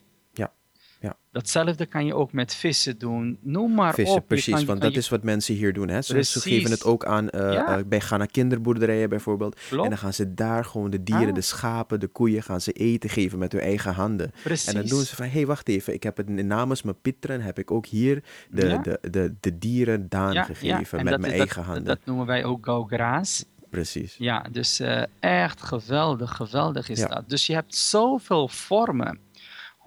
Datzelfde kan je ook met vissen doen. Noem maar Vissen, op. Precies, kan- want dat je- is wat mensen hier doen. Hè? Ze, geven het ook aan, Ja. eh, bij gaan naar kinderboerderijen bijvoorbeeld. Klopt. En dan gaan ze daar gewoon de dieren, Ah. de schapen, de koeien, gaan ze eten geven met hun eigen handen. Precies. En dan doen ze van, hé, hey, wacht even, ik heb het namens mijn pitren, heb ik ook hier de, Ja. de, de, de dieren daan Ja, gegeven met dat mijn eigen dat, handen. Dat noemen wij ook gaugraas. Precies. Ja, dus eh, echt geweldig, geweldig is dat. Dus je hebt zoveel vormen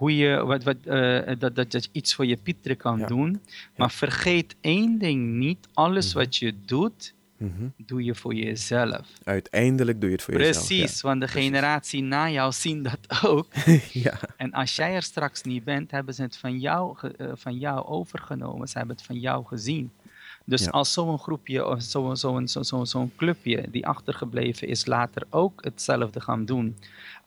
hoe je wat, wat, eh, dat, dat, dat je iets voor je pieteren kan Ja. doen. Maar vergeet één ding niet. Alles Mhm. wat je doet, Mhm. doe je voor jezelf. Uiteindelijk doe je het voor jezelf. Precies, want de Precies. generatie na jou zien dat ook. Ja. En als jij er straks niet bent, hebben ze het van jou, eh, van jou overgenomen. Ze hebben het van jou gezien. Dus Ja. als zo'n groepje of zo'n zo zo zo zo'n clubje die achtergebleven is, later ook hetzelfde gaan doen.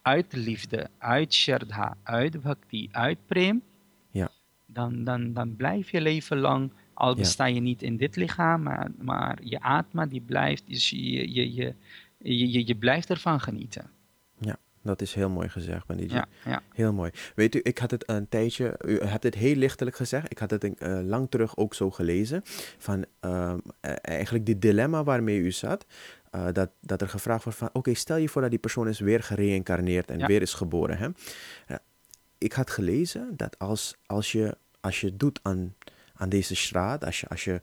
Uit liefde, uit Shraddha, uit Bhakti, uit Prem. Ja. Dan, dan, dan blijf je leven lang, al besta je niet in dit lichaam, maar, maar je atma die blijft, dus je, je, je, je, je, je blijft ervan genieten. ja, dat is heel mooi gezegd. Ja, ja. Heel mooi. Weet u, ik had het een tijdje, u hebt het heel lichtelijk gezegd, ik had het een, eh, lang terug ook zo gelezen, van eh, eigenlijk die dilemma waarmee u zat, eh, dat, dat er gevraagd wordt van, oké, stel je voor dat die persoon is weer gereïncarneerd en Ja. weer is geboren. Hè? Ik had gelezen dat als, als, je, als je doet aan, aan deze straat, als je, als je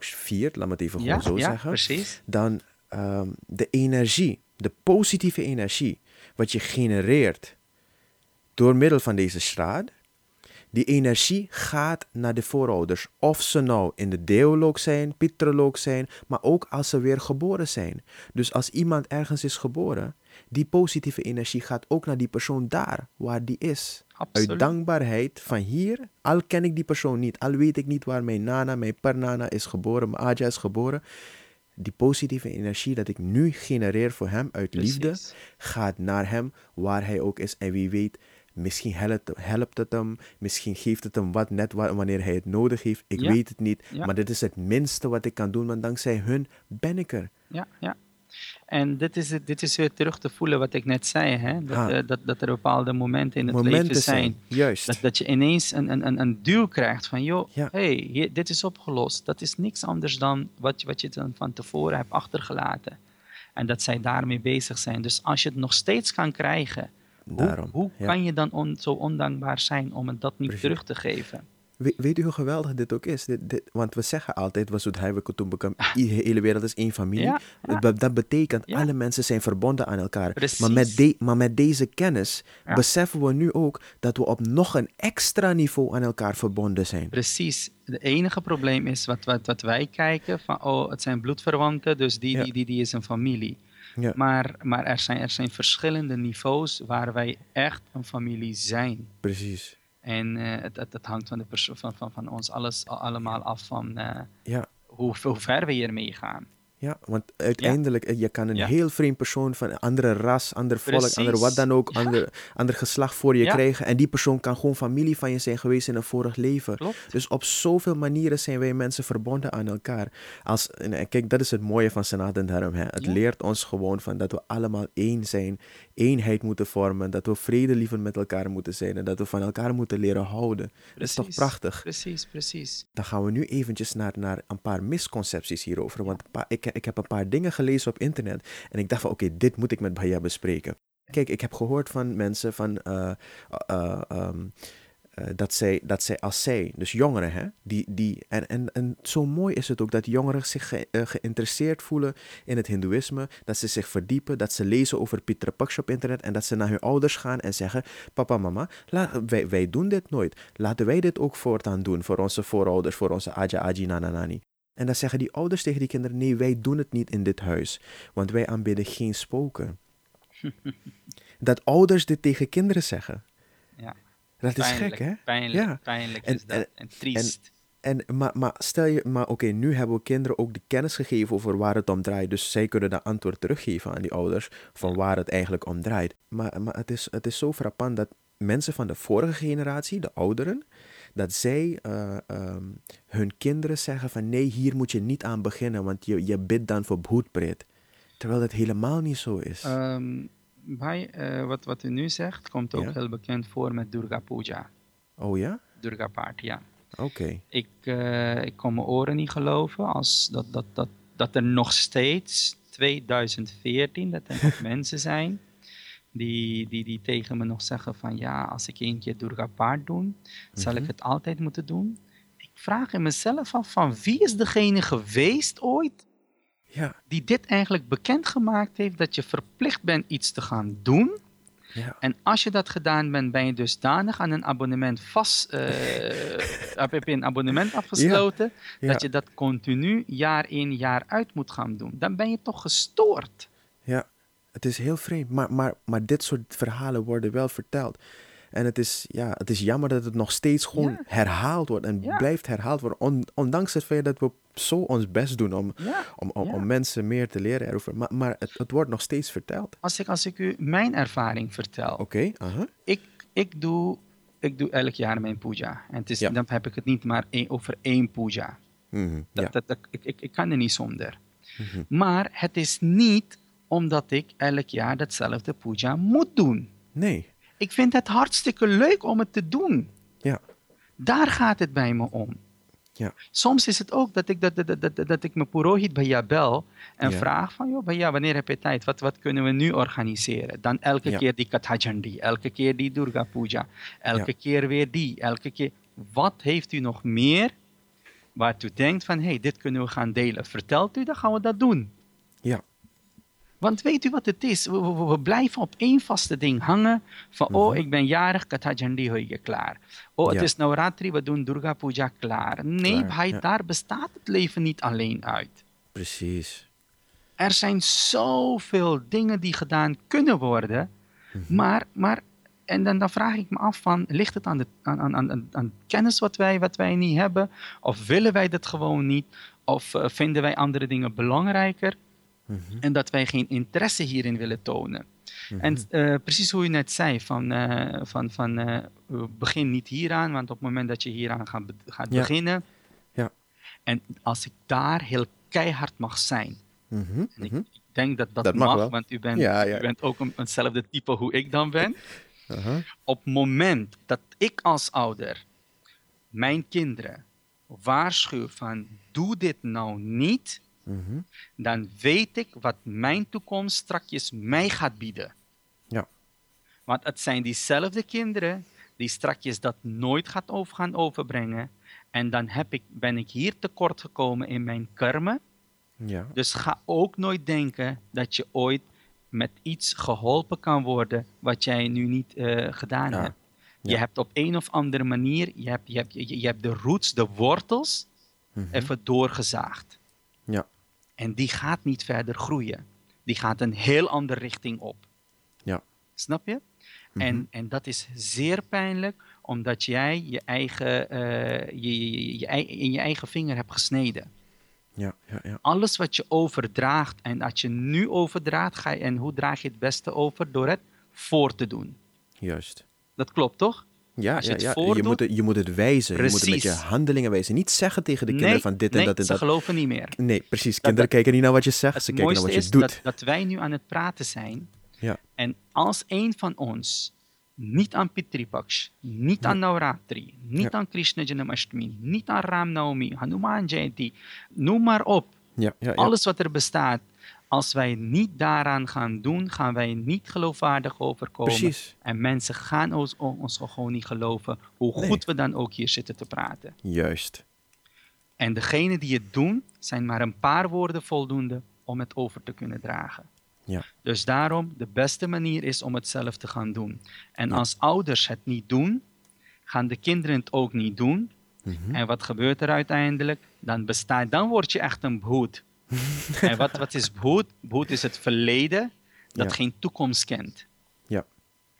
viert, laat me het even Ja, gewoon zo ja, zeggen, precies. dan ehm, de energie, de positieve energie, wat je genereert door middel van deze straat, Die energie gaat naar de voorouders. Of ze nou in de deoloog zijn, pitroloog zijn, maar ook als ze weer geboren zijn. Dus als iemand ergens is geboren, die positieve energie gaat ook naar die persoon daar waar die is. Absoluut. Uit dankbaarheid van hier, al ken ik die persoon niet, al weet ik niet waar mijn nana, mijn pernana is geboren, mijn aja is geboren. Die positieve energie dat ik nu genereer voor hem uit liefde, gaat naar hem waar hij ook is. En wie weet, misschien helpt, helpt het hem, misschien geeft het hem wat net wa- wanneer hij het nodig heeft. Ik Ja. weet het niet, Ja. maar dit is het minste wat ik kan doen, want dankzij hun ben ik er. Ja, ja. En dit is, het- dit is weer terug te voelen wat ik net zei, hè? Dat, Ah. eh, dat, dat er bepaalde momenten in het Momenten leven zijn. zijn, juist. Dat, dat je ineens een, een, een, een duw krijgt van, joh, Ja. hey, hier, dit is opgelost. Dat is niks anders dan wat, je- wat je dan van tevoren hebt achtergelaten. En dat zij daarmee bezig zijn. Dus als je het nog steeds kan krijgen, Daarom, hoe ja. kan je dan on- zo ondankbaar zijn om het dat niet Precies. terug te geven? We- weet u hoe geweldig dit ook is? Dit, dit, want we zeggen altijd, was het toen bekam, de hele wereld is één familie. Ja, ja. Dat, dat betekent, Ja. alle mensen zijn verbonden aan elkaar. Precies. Maar met, de, maar met deze kennis beseffen we nu ook dat we op nog een extra niveau aan elkaar verbonden zijn. Precies. Het enige probleem is wat, wat, wat wij kijken van, oh, het zijn bloedverwanten, dus die, die, die, die is een familie. Ja. Maar, maar er, zijn, er zijn verschillende niveaus waar wij echt een familie zijn. Precies. En eh, het, het, het hangt van, de van, van, van ons alles allemaal af van eh, Ja. hoe, hoe ver we hiermee gaan. Ja, want uiteindelijk, eh, je kan een Ja. heel vreemd persoon van een andere ras, ander volk, Precies. ander wat dan ook, Ja. ander, ander geslacht voor je Ja. krijgen. En die persoon kan gewoon familie van je zijn geweest in een vorig leven. Klopt. Dus op zoveel manieren zijn wij mensen verbonden aan elkaar. Als, en eh, kijk, dat is het mooie van Sanatan Dharm. Hè. Het Ja. leert ons gewoon van dat we allemaal één zijn, eenheid moeten vormen, dat we vredelievend met elkaar moeten zijn en dat we van elkaar moeten leren houden. Dat is toch Precies. prachtig? Precies, precies. Dan gaan we nu eventjes naar, naar een paar misconcepties hierover. Want ik, ik heb een paar dingen gelezen op internet. En ik dacht van, oké, dit moet ik met Bhaiya bespreken. Kijk, ik heb gehoord van mensen van... eh, eh, ehm, eh, dat, zij, dat zij als zij, dus jongeren, hè, die, die, en, en, en zo mooi is het ook dat jongeren zich ge- eh, geïnteresseerd voelen in het Hindoeïsme, dat ze zich verdiepen, dat ze lezen over Pitra Paksh op internet en dat ze naar hun ouders gaan en zeggen: Papa, mama, la, wij, wij doen dit nooit. Laten wij dit ook voortaan doen voor onze voorouders, voor onze Aja, Aji, Nana, Nani. En dan zeggen die ouders tegen die kinderen: Nee, wij doen het niet in dit huis, want wij aanbidden geen spoken. dat ouders dit tegen kinderen zeggen. Ja. Dat is Pijnlijk, gek, hè? Pijnlijk, Ja. pijnlijk En- is dat. en- En, triest. En, maar, maar stel je, maar oké, nu hebben we kinderen ook de kennis gegeven over waar het om draait. Dus zij kunnen dat antwoord teruggeven aan die ouders van waar het eigenlijk om draait. Maar, maar het, is, het is zo frappant dat mensen van de vorige generatie, de ouderen, dat zij eh, ehm, hun kinderen zeggen van nee, hier moet je niet aan beginnen, want je, je bidt dan voor Bhootpret. Terwijl dat helemaal niet zo is. Ehm, bij, eh, wat, wat u nu zegt, komt ook Ja. heel bekend voor met Durga Puja. oh ja? Durga Paard, ja. Oké. Ik, eh, ik kon mijn oren niet geloven als dat, dat, dat, dat er nog steeds 2014, dat er nog mensen zijn die, die, die tegen me nog zeggen van ja, als ik één keer Durga Paard doe, zal ik Mhm. het altijd moeten doen. Ik vraag in mezelf af van wie is degene geweest ooit Ja, die dit eigenlijk bekendgemaakt heeft dat je verplicht bent iets te gaan doen. ja, En als je dat gedaan bent, ben je dusdanig aan een abonnement vast, eh, heb heb je een abonnement afgesloten, ja. dat je dat continu jaar in jaar uit moet gaan doen. Dan ben je toch gestoord. Ja, het is heel vreemd. Maar, maar, maar dit soort verhalen worden wel verteld. En het is, ja, het is jammer dat het nog steeds gewoon Ja. herhaald wordt en Ja. blijft herhaald worden. On- ondanks het feit dat we zo ons best doen om, Ja. om, om, om mensen meer te leren erover. Maar, maar het, het wordt nog steeds verteld. Als ik, als ik u mijn ervaring vertel. Oké, aha. Ik, ik, doe, ik doe elk jaar mijn puja. En het is, dan heb ik het niet maar één- over één puja. Mhm, dat, dat- ik, ik, ik kan er niet zonder. Mhm. Maar het is niet omdat ik elk jaar datzelfde puja moet doen. Nee, Ik vind het hartstikke leuk om het te doen. ja, Daar gaat het bij me om. ja, Soms is het ook dat ik, dat, dat, dat, dat, dat ik mijn purohit bij jou bel en Ja. vraag van, joh, bij jou, wanneer heb je tijd? Wat, wat kunnen we nu organiseren? Dan elke Ja. keer die Kathajandi, elke keer die Durga Puja, elke keer weer die, elke keer. Wat heeft u nog meer waartoe denkt van, hé, hey, dit kunnen we gaan delen? Vertelt u, dan gaan we dat doen. ja. Want weet u wat het is? We, we, we blijven op één vaste ding hangen. Van, oh, ik ben jarig, Kathajandi hoige klaar. Oh, het Ja. is Navratri, we doen Durga Puja klaar. Nee, Klaar, ja. daar bestaat het leven niet alleen uit. Precies. Er zijn zoveel dingen die gedaan kunnen worden. Maar, maar en dan, dan vraag ik me af van, ligt het aan, de, aan, aan, aan, aan kennis wat wij, wat wij niet hebben? Of willen wij dat gewoon niet? Of eh, vinden wij andere dingen belangrijker? En dat wij geen interesse hierin willen tonen. En eh, precies hoe je net zei, van, eh, van, van eh, begin niet hieraan, want op het moment dat je hieraan gaat, gaat Ja. beginnen. Ja. En als ik daar heel keihard mag zijn, Mhm, en ik, mhm. ik denk dat dat, Dat mag want u bent, Ja, ja. u bent ook een, eenzelfde type hoe ik dan ben. Op het moment dat ik als ouder mijn kinderen waarschuw van doe dit nou niet, Mhm. dan weet ik wat mijn toekomst strakjes mij gaat bieden. Ja. Want het zijn diezelfde kinderen die strakjes dat nooit gaat over gaan overbrengen. En dan heb ik, ben ik hier tekort gekomen in mijn karma. Ja. Dus ga ook nooit denken dat je ooit met iets geholpen kan worden wat jij nu niet eh, gedaan Ja. hebt. Je Ja. hebt op een of andere manier, je hebt, je hebt, je, je hebt de roots, de wortels, Mhm. even doorgezaagd. En die gaat niet verder groeien. Die gaat een heel andere richting op. Ja. Snap je? Mhm. En, en dat is zeer pijnlijk, omdat jij je eigen, eh, je, je, in je eigen vinger hebt gesneden. Ja. Ja. Ja. Alles wat je overdraagt en dat je nu overdraagt, ga je, en hoe draag je het beste over? Door het voor te doen. Juist. Dat klopt toch? Ja, je ja, het ja. voordoet- je, moet het, je moet het wijzen. Je moet het met je Precies. handelingen wijzen. Niet zeggen tegen de kinderen nee, van dit en nee, dat en ze dat. geloven niet meer. Nee, precies. Kinderen kijken niet naar wat je zegt, ze kijken naar wat je is doet. dat, dat wij nu aan het praten zijn. Ja. En als een van ons niet aan Pitri Paksh, niet aan Navratri, niet Ja. aan Krishna Janmashtami, niet aan Ram Navami, Hanuman Jayanti, noem maar op. Ja, ja, ja. Alles wat er bestaat. Als wij niet daaraan gaan doen, gaan wij niet geloofwaardig overkomen. Precies. En mensen gaan ons, ons gewoon niet geloven, hoe Nee. goed we dan ook hier zitten te praten. Juist. En degenen die het doen, zijn maar een paar woorden voldoende om het over te kunnen dragen. Ja. Dus daarom, de beste manier is om het zelf te gaan doen. En Ja. als ouders het niet doen, gaan de kinderen het ook niet doen. Mhm. En wat gebeurt er uiteindelijk? Dan, bestaat, dan word je echt een bhoed. En wat, wat is bhoed? Bhoed is het verleden dat Ja. geen toekomst kent. Ja.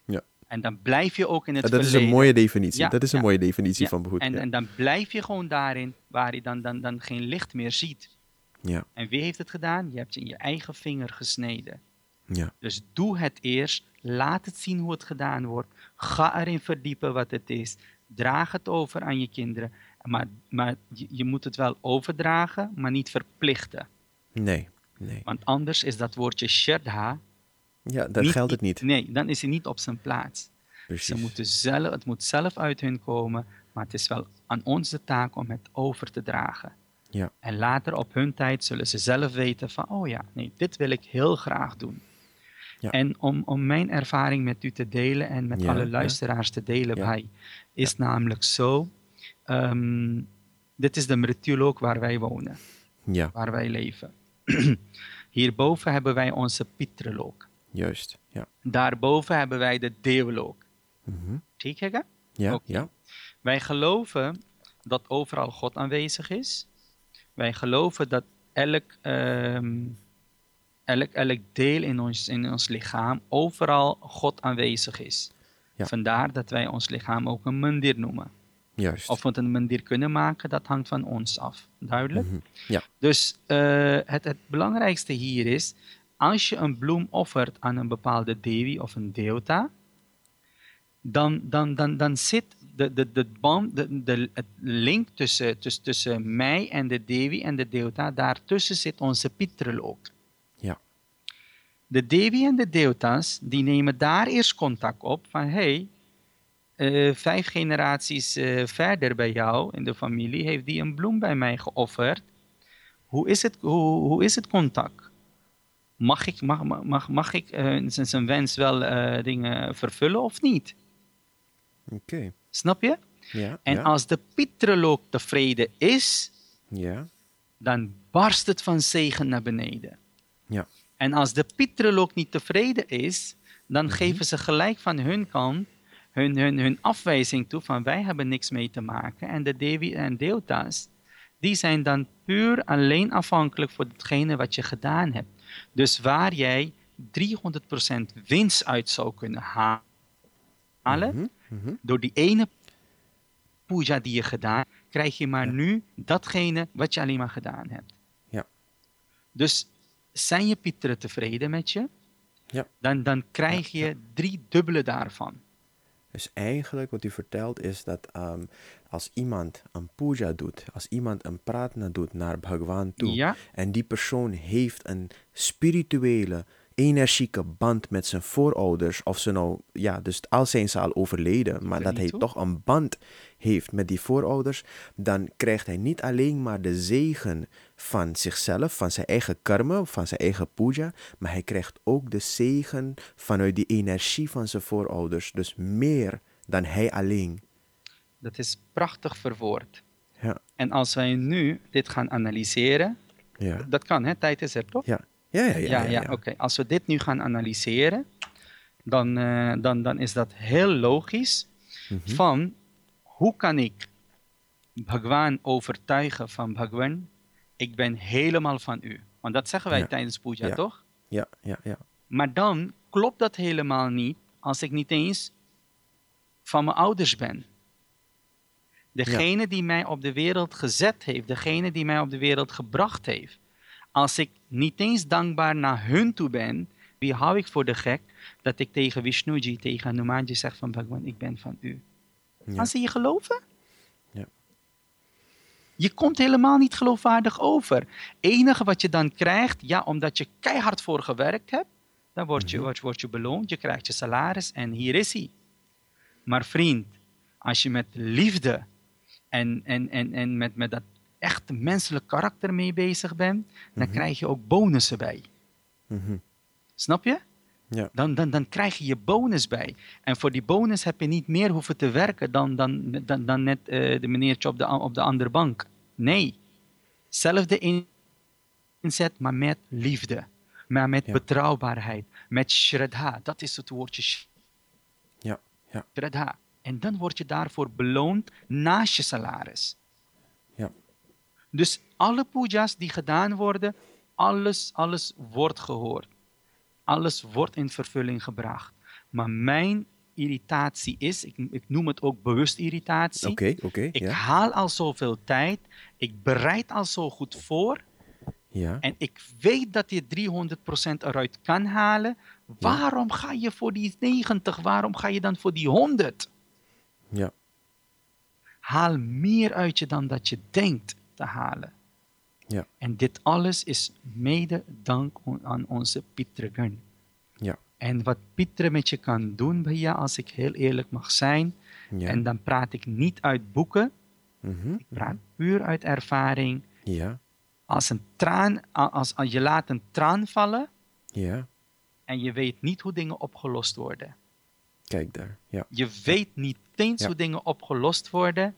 Ja. En dan blijf je ook in het Ja, dat is verleden. een mooie definitie. Ja, dat is een ja. mooie definitie van behoed. En, ja. en dan blijf je gewoon daarin waar je dan, dan, dan geen licht meer ziet. ja. En wie heeft het gedaan? Je hebt je in je eigen vinger gesneden. Ja. Dus doe het eerst. Laat het zien hoe het gedaan wordt. Ga erin verdiepen wat het is. Draag het over aan je kinderen. Maar, maar je, je moet het wel overdragen, maar niet verplichten. Nee. Nee. Want anders is dat woordje shraddha... Ja, dat niet- geldt het niet. Nee, dan is hij niet op zijn plaats. Precies. Ze moeten zelf, het moet zelf uit hun komen, maar het is wel aan ons de taak om het over te dragen. Ja. En later op hun tijd zullen ze zelf weten van, oh ja, nee, dit wil ik heel graag doen. Ja. En om, om mijn ervaring met u te delen en met Ja, alle luisteraars te delen, bij, is namelijk zo, ehm, dit is de Mrityulok waar wij wonen, Ja, waar wij leven. Hierboven hebben wij onze Pitralok. juist. Ja. Daarboven hebben wij de Devlok. Mhm. ठीक है क्या? Ja, Oké. ja. Wij geloven dat overal God aanwezig is. Wij geloven dat elk, ehm, elk, elk deel in ons, in ons lichaam overal God aanwezig is. Ja. Vandaar dat wij ons lichaam ook een mandir noemen. Juist. Of we het een mandir kunnen maken, dat hangt van ons af. Duidelijk? Mhm. Ja. Dus eh, het, het belangrijkste hier is, als je een bloem offert aan een bepaalde devi of een deota, dan, dan, dan, dan zit de, de, de band, de, de, het link tussen, tussen, tussen mij en de devi en de deota, daartussen zit onze pitralok. Ja. De devi en de deotas, die nemen daar eerst contact op van, hey, eh, vijf generaties eh, verder bij jou in de familie heeft die een bloem bij mij geofferd. Hoe is het, hoe, hoe is het contact? Mag ik, mag, mag- mag, ik eh, zijn, zijn wens wel dingen vervullen of niet? Oké. Snap je? Ja. En ja. als de Pitralook tevreden is, Ja. dan barst het van zegen naar beneden. Ja. En als de Pietrelok niet tevreden is, dan Mhm. geven ze gelijk van hun kant hun, hun, hun afwijzing toe van wij hebben niks mee te maken. En de Devi en Deotas, die zijn dan puur alleen afhankelijk voor hetgene wat je gedaan hebt. Dus waar jij 300% winst uit zou kunnen ha- halen, Mhm. door die ene puja die je gedaan hebt, krijg je maar nu datgene wat je alleen maar gedaan hebt. Ja. Dus zijn je pieteren tevreden met je, Ja. dan, dan krijg je drie dubbele daarvan. Dus eigenlijk wat u vertelt is dat ehm, als iemand een puja doet, als iemand een pratna doet naar Bhagwan toe, Ja. en die persoon heeft een spirituele, energieke band met zijn voorouders, of ze nou, ja, dus al zijn ze al overleden, maar dat hij toch een band heeft met die voorouders, dan krijgt hij niet alleen maar de zegen van zichzelf, van zijn eigen karma, van zijn eigen puja, maar hij krijgt ook de zegen vanuit die energie van zijn voorouders, dus meer dan hij alleen. Dat is prachtig verwoord. Ja, En als wij nu dit gaan analyseren, ja, dat kan, hè? Tijd is er, toch? ja. Ja, ja, ja. ja, ja, oké. Als we dit nu gaan analyseren, dan, eh, dan, dan is dat heel logisch. Mhm. Van hoe kan ik Bhagwan overtuigen van Bhagwan, ik ben helemaal van u. Want dat zeggen wij Ja. tijdens puja, Ja. toch? Ja, ja, ja. Maar dan klopt dat helemaal niet als ik niet eens van mijn ouders ben. Degene die mij op de wereld gezet heeft, degene die mij op de wereld gebracht heeft. Als ik niet eens dankbaar naar hun toe ben, wie hou ik voor de gek dat ik tegen Vishnuji, tegen Hanumanji zeg van Bhagwan, ik ben van u. Gaan ze je geloven? Je komt helemaal niet geloofwaardig over. enige wat je dan krijgt, ja, omdat je keihard voor gewerkt hebt, dan word je, word, word je beloond, je krijgt je salaris en hier is hij. Maar vriend, als je met liefde en, en, en, en met, met dat echte menselijk karakter mee bezig bent, dan krijg je ook bonussen bij. Mhm. Snap je? Ja. Dan, dan, dan krijg je je bonus bij. En voor die bonus heb je niet meer hoeven te werken dan, dan, dan, dan net eh, de meneertje op de, op de andere bank. Nee. Zelfde in- inzet, maar met liefde. Maar met Ja. betrouwbaarheid. Met shraddha. Dat is het woordje sh- Ja, ja. En dan word je daarvoor beloond naast je salaris. ja. Dus alle pujas die gedaan worden, alles, alles wordt gehoord. Alles wordt in vervulling gebracht. Maar mijn irritatie is, ik, ik noem het ook bewust irritatie. Oké, oké, Ik ja. haal al zoveel tijd, ik bereid al zo goed voor Ja, en ik weet dat je 300% eruit kan halen. Waarom ga je voor die 90? Waarom ga je dan voor die 100? ja, Haal meer uit je dan dat je denkt te halen. Ja, En dit alles is mede dank aan onze Pietregun. ja, En wat Pietre met je kan doen, Bhaiya, als ik heel eerlijk mag zijn, ja. en dan praat ik niet uit boeken, Mhm, ik praat puur uit ervaring. Ja, Als, een traan, als, als je laat een traan vallen ja. en je weet niet hoe dingen opgelost worden. Kijk daar. Ja, Je weet niet eens hoe dingen opgelost worden.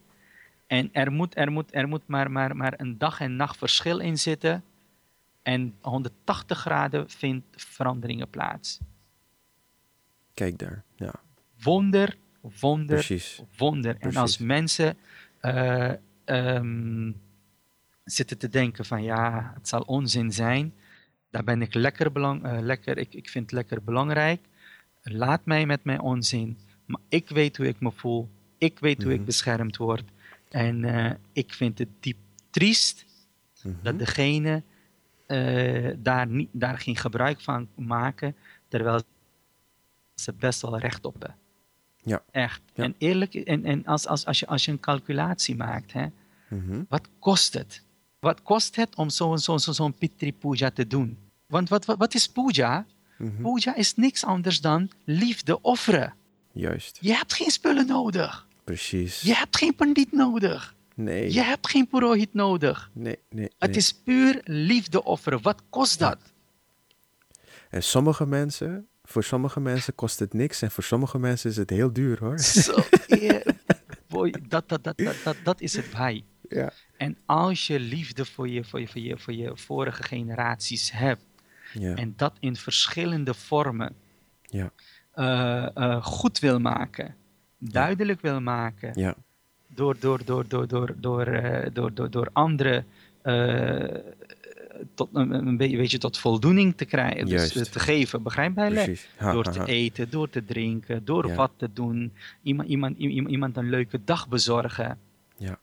En er moet, er moet, er moet maar, maar, maar een dag en nacht verschil in zitten. En 180 graden vindt veranderingen plaats. kijk daar. Ja, Wonder, wonder, precies. wonder. En als mensen eh, ehm, zitten te denken van ja, het zal onzin zijn. Daar ben ik lekker, belang, eh, lekker ik, ik vind het lekker belangrijk. Laat mij met mijn onzin. Maar ik weet hoe ik me voel. Ik weet hoe ik Mhm. beschermd word. En eh, ik vind het diep triest Mhm. dat degene eh, daar, niet, daar geen gebruik van maken, terwijl ze best wel recht op hebben. Ja. Echt. Ja. En eerlijk, en, en als, als, als, je, als je een calculatie maakt, hè, Mhm. wat kost het? Wat kost het om zo'n zo, zo, zo'n Pitri Puja te doen? Want wat, wat, wat is Puja? Mhm. Puja is niks anders dan liefde offeren. Juist. Je hebt geen spullen nodig. Precies. Je hebt geen pandit nodig. Nee. Je hebt geen purohit nodig. Nee, nee. Het nee. is puur liefde offeren. Wat kost dat? En sommige mensen, voor sommige mensen kost het niks en voor sommige mensen is het heel duur hoor. Zo, boy, dat, dat, dat, dat, dat, dat is het bij. Ja. En als je liefde voor je, voor, je, voor, je, voor je vorige generaties hebt, Ja. En dat in verschillende vormen. Ja. eh, eh, goed wil maken. Duidelijk wil maken. Ja. Door, door, door, door, door, door, eh, door, door, door anderen eh, tot, een, een beetje weet je, tot voldoening te krijgen. Dus Juist. eh, te geven. Begrijp. Ha, Door ha, te ha. eten, door te drinken, door Ja. wat te doen. Iemand, iemand, iemand, een leuke dag bezorgen. Ja.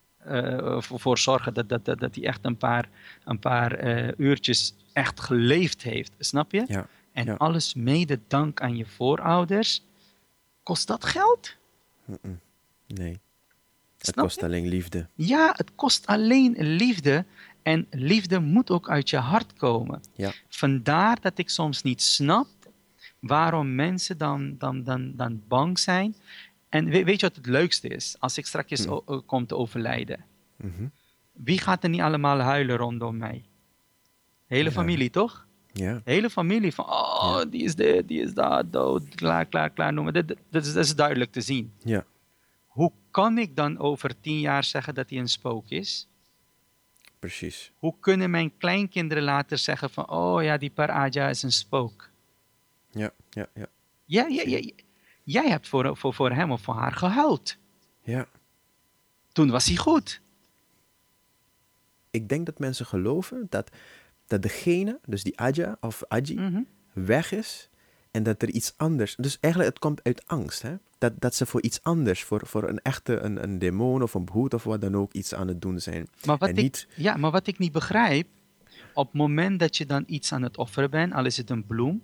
Voor, voor zorgen dat, dat, dat, dat hij echt een paar, een paar uurtjes echt geleefd heeft. Snap je? Ja. En ja. alles mede dank aan je voorouders. Kost dat geld? Nee. Het Snap kost je? alleen liefde. Ja, het kost alleen liefde. En liefde moet ook uit je hart komen. Ja. Vandaar dat ik soms niet snap waarom mensen dan, dan, dan, dan bang zijn. En weet, weet je wat het leukste is? Als ik straks o- kom te overlijden. Mhm. Wie gaat er niet allemaal huilen rondom mij? Hele Ja. familie, toch? Ja. Hele familie van, oh, die is dit, die is dat, dood, klaar, klaar, klaar, noemen. Dat, dat, dat is, dat is duidelijk te zien. Ja. Hoe kan ik dan over tien jaar zeggen dat hij een spook is? Precies. Hoe kunnen mijn kleinkinderen later zeggen van, oh ja, die Paraja is een spook? Ja. Ja. Ja. Ja, ja, ja, ja. Jij hebt voor, voor, voor hem of voor haar gehuild. Ja. Toen was hij goed. Ik denk dat mensen geloven dat, dat degene, dus die Aja of Aji, Mhm. weg is en dat er iets anders. Dus eigenlijk, het komt uit angst. Hè? Dat, dat ze voor iets anders, voor, voor een echte een, een demon of een behoed of wat dan ook, iets aan het doen zijn. Maar wat en ik, niet. Ja, maar wat ik niet begrijp, op het moment dat je dan iets aan het offeren bent, al is het een bloem,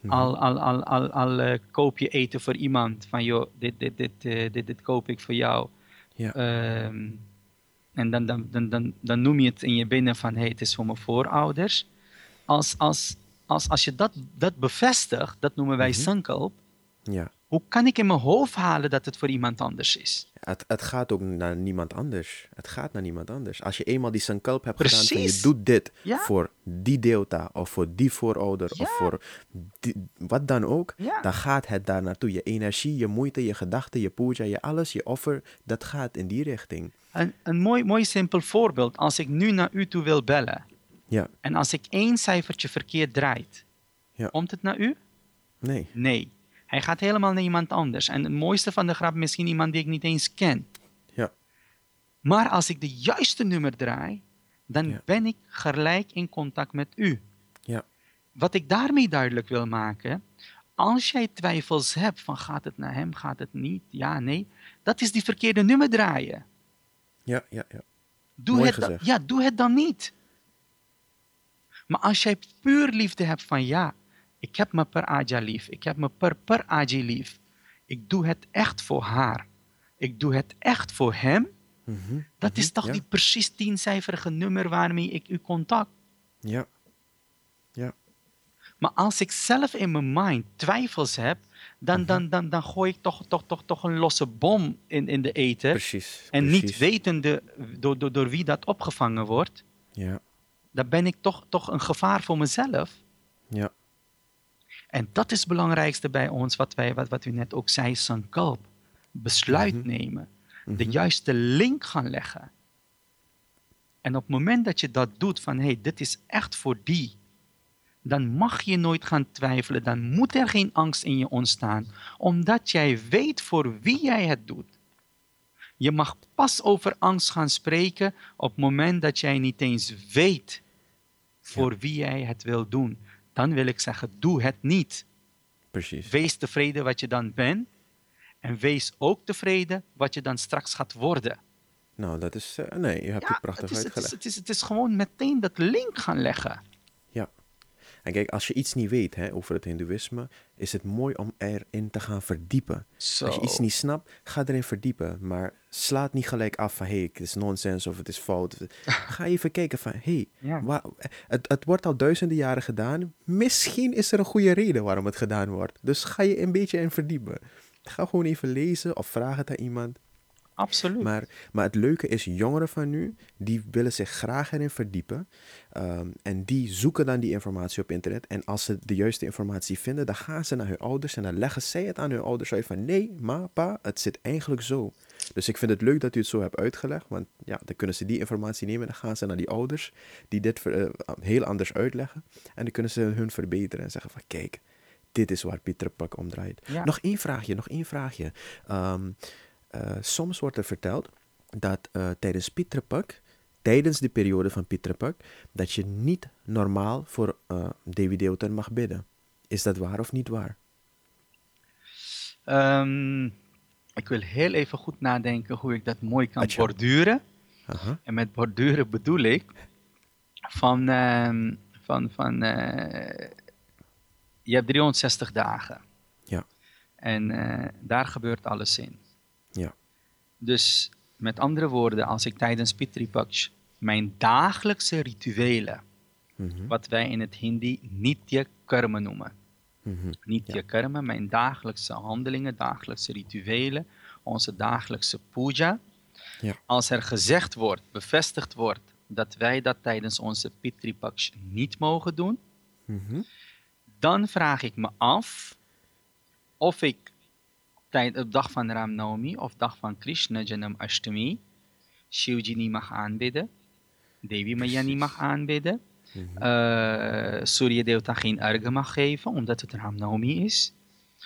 Mhm. al, al, al, al, al eh, koop je eten voor iemand, van joh, dit, dit, dit, eh, dit, dit koop ik voor jou. Ja. Ehm, en dan, dan, dan, dan, dan noem je het in je binnen van, hey, het is voor mijn voorouders. Als, als, als, als je dat, dat bevestigt, dat noemen wij sankalp, Ja. Hoe kan ik in mijn hoofd halen dat het voor iemand anders is? Het, het gaat ook naar niemand anders. Het gaat naar niemand anders. Als je eenmaal die sankalp hebt gedaan van je doet dit Ja. voor die deelta of voor die voorouder Ja. of voor die- wat dan ook, Ja. dan gaat het daar naartoe. Je energie, je moeite, je gedachten, je puja, je alles, je offer, dat gaat in die richting. Een, een mooi, mooi simpel voorbeeld. Als ik nu naar u toe wil bellen Ja, en als ik één cijfertje verkeerd draait, Ja. komt het naar u? nee. Nee. Hij gaat helemaal naar iemand anders. En het mooiste van de grap, misschien iemand die ik niet eens ken. Ja, Maar als ik de juiste nummer draai, dan Ja. ben ik gelijk in contact met u. ja, Wat ik daarmee duidelijk wil maken, als jij twijfels hebt van gaat het naar hem, gaat het niet, ja, nee, dat is die verkeerde nummer draaien. ja, ja, ja. Doe Mooi het dan, ja, doe het dan niet. Maar als jij puur liefde hebt van ja, ik heb me per Aja lief, ik heb me per, per Aji lief. Ik doe het echt voor haar. Ik doe het echt voor hem. Mhm, Dat mhm, is toch ja, die precies tiencijferige nummer waarmee ik u contact. Ja, ja, Maar als ik zelf in mijn mind twijfels heb, dan, Mhm. dan, dan, dan gooi ik toch, toch, toch, toch een losse bom in, in de eten. precies. En precies. niet wetende door, door, door wie dat opgevangen wordt, Ja, dan ben ik toch, toch een gevaar voor mezelf. ja, En dat is het belangrijkste bij ons, wat, wij, wat, wat u net ook zei, sankalp. Besluit Mhm. nemen. De mhm, juiste link gaan leggen. En op het moment dat je dat doet, van hé, hey, dit is echt voor die, dan mag je nooit gaan twijfelen. Dan moet er geen angst in je ontstaan, omdat jij weet voor wie jij het doet. Je mag pas over angst gaan spreken op het moment dat jij niet eens weet voor wie jij het wil doen. Dan wil ik zeggen, doe het niet. precies. Wees tevreden wat je dan bent. En wees ook tevreden wat je dan straks gaat worden. Nou, dat is, eh, nee, je hebt het prachtig het, is, het, is, uitgelegd. het, is, het is gewoon meteen dat link gaan leggen. En kijk, als je iets niet weet hè, over het hindoeïsme, is het mooi om erin te gaan verdiepen. Als je iets niet snapt, ga erin verdiepen. Maar sla het niet gelijk af van, hé, hey, het is nonsens of het is fout. Ga even kijken van, hé, hey, het, het wordt al duizenden jaren gedaan. Misschien is er een goede reden waarom het gedaan wordt. Dus ga je een beetje in verdiepen. Ga gewoon even lezen of vraag het aan iemand. Absoluut. Maar, maar het leuke is, jongeren van nu, die willen zich graag erin verdiepen. Ehm, en die zoeken dan die informatie op internet. En als ze de juiste informatie vinden, dan gaan ze naar hun ouders en dan leggen zij het aan hun ouders uit van nee, ma, pa, het zit eigenlijk zo. Dus ik vind het leuk dat u het zo hebt uitgelegd, want ja, dan kunnen ze die informatie nemen en dan gaan ze naar die ouders die dit uh, heel anders uitleggen. En dan kunnen ze hun verbeteren en zeggen van kijk, dit is waar Pieter Pak om draait. Nog één vraagje, nog één vraagje. Um, uh, soms wordt er verteld dat uh, tijdens Pieter Pak, tijdens de periode van Pieter Pak, dat je niet normaal voor uh, Deuter mag bidden. Is dat waar of niet waar? Um, ik wil heel even goed nadenken hoe ik dat mooi kan borduren. Aha. En met borduren bedoel ik van, uh, van, van je hebt 360 dagen. Ja. En daar gebeurt alles in. Ja. Dus met andere woorden, als ik tijdens Pitripaksh mijn dagelijkse rituelen, mm -hmm. wat wij in het Hindi nitya karma noemen, je ja. karma, mijn dagelijkse handelingen, dagelijkse rituelen, onze dagelijkse puja. Ja. Als er gezegd wordt, bevestigd wordt, dat wij dat tijdens onze Pitri Paksh niet mogen doen, mm-hmm. dan vraag ik me af of ik tijd, op dag van Ram Navami of dag van Krishna Janam Ashtami Shivji niet mag aanbidden, Devi Maya niet mag aanbidden, Mm-hmm. Uh, Surya Devta geen arga mag geven, omdat het Ram Navami is.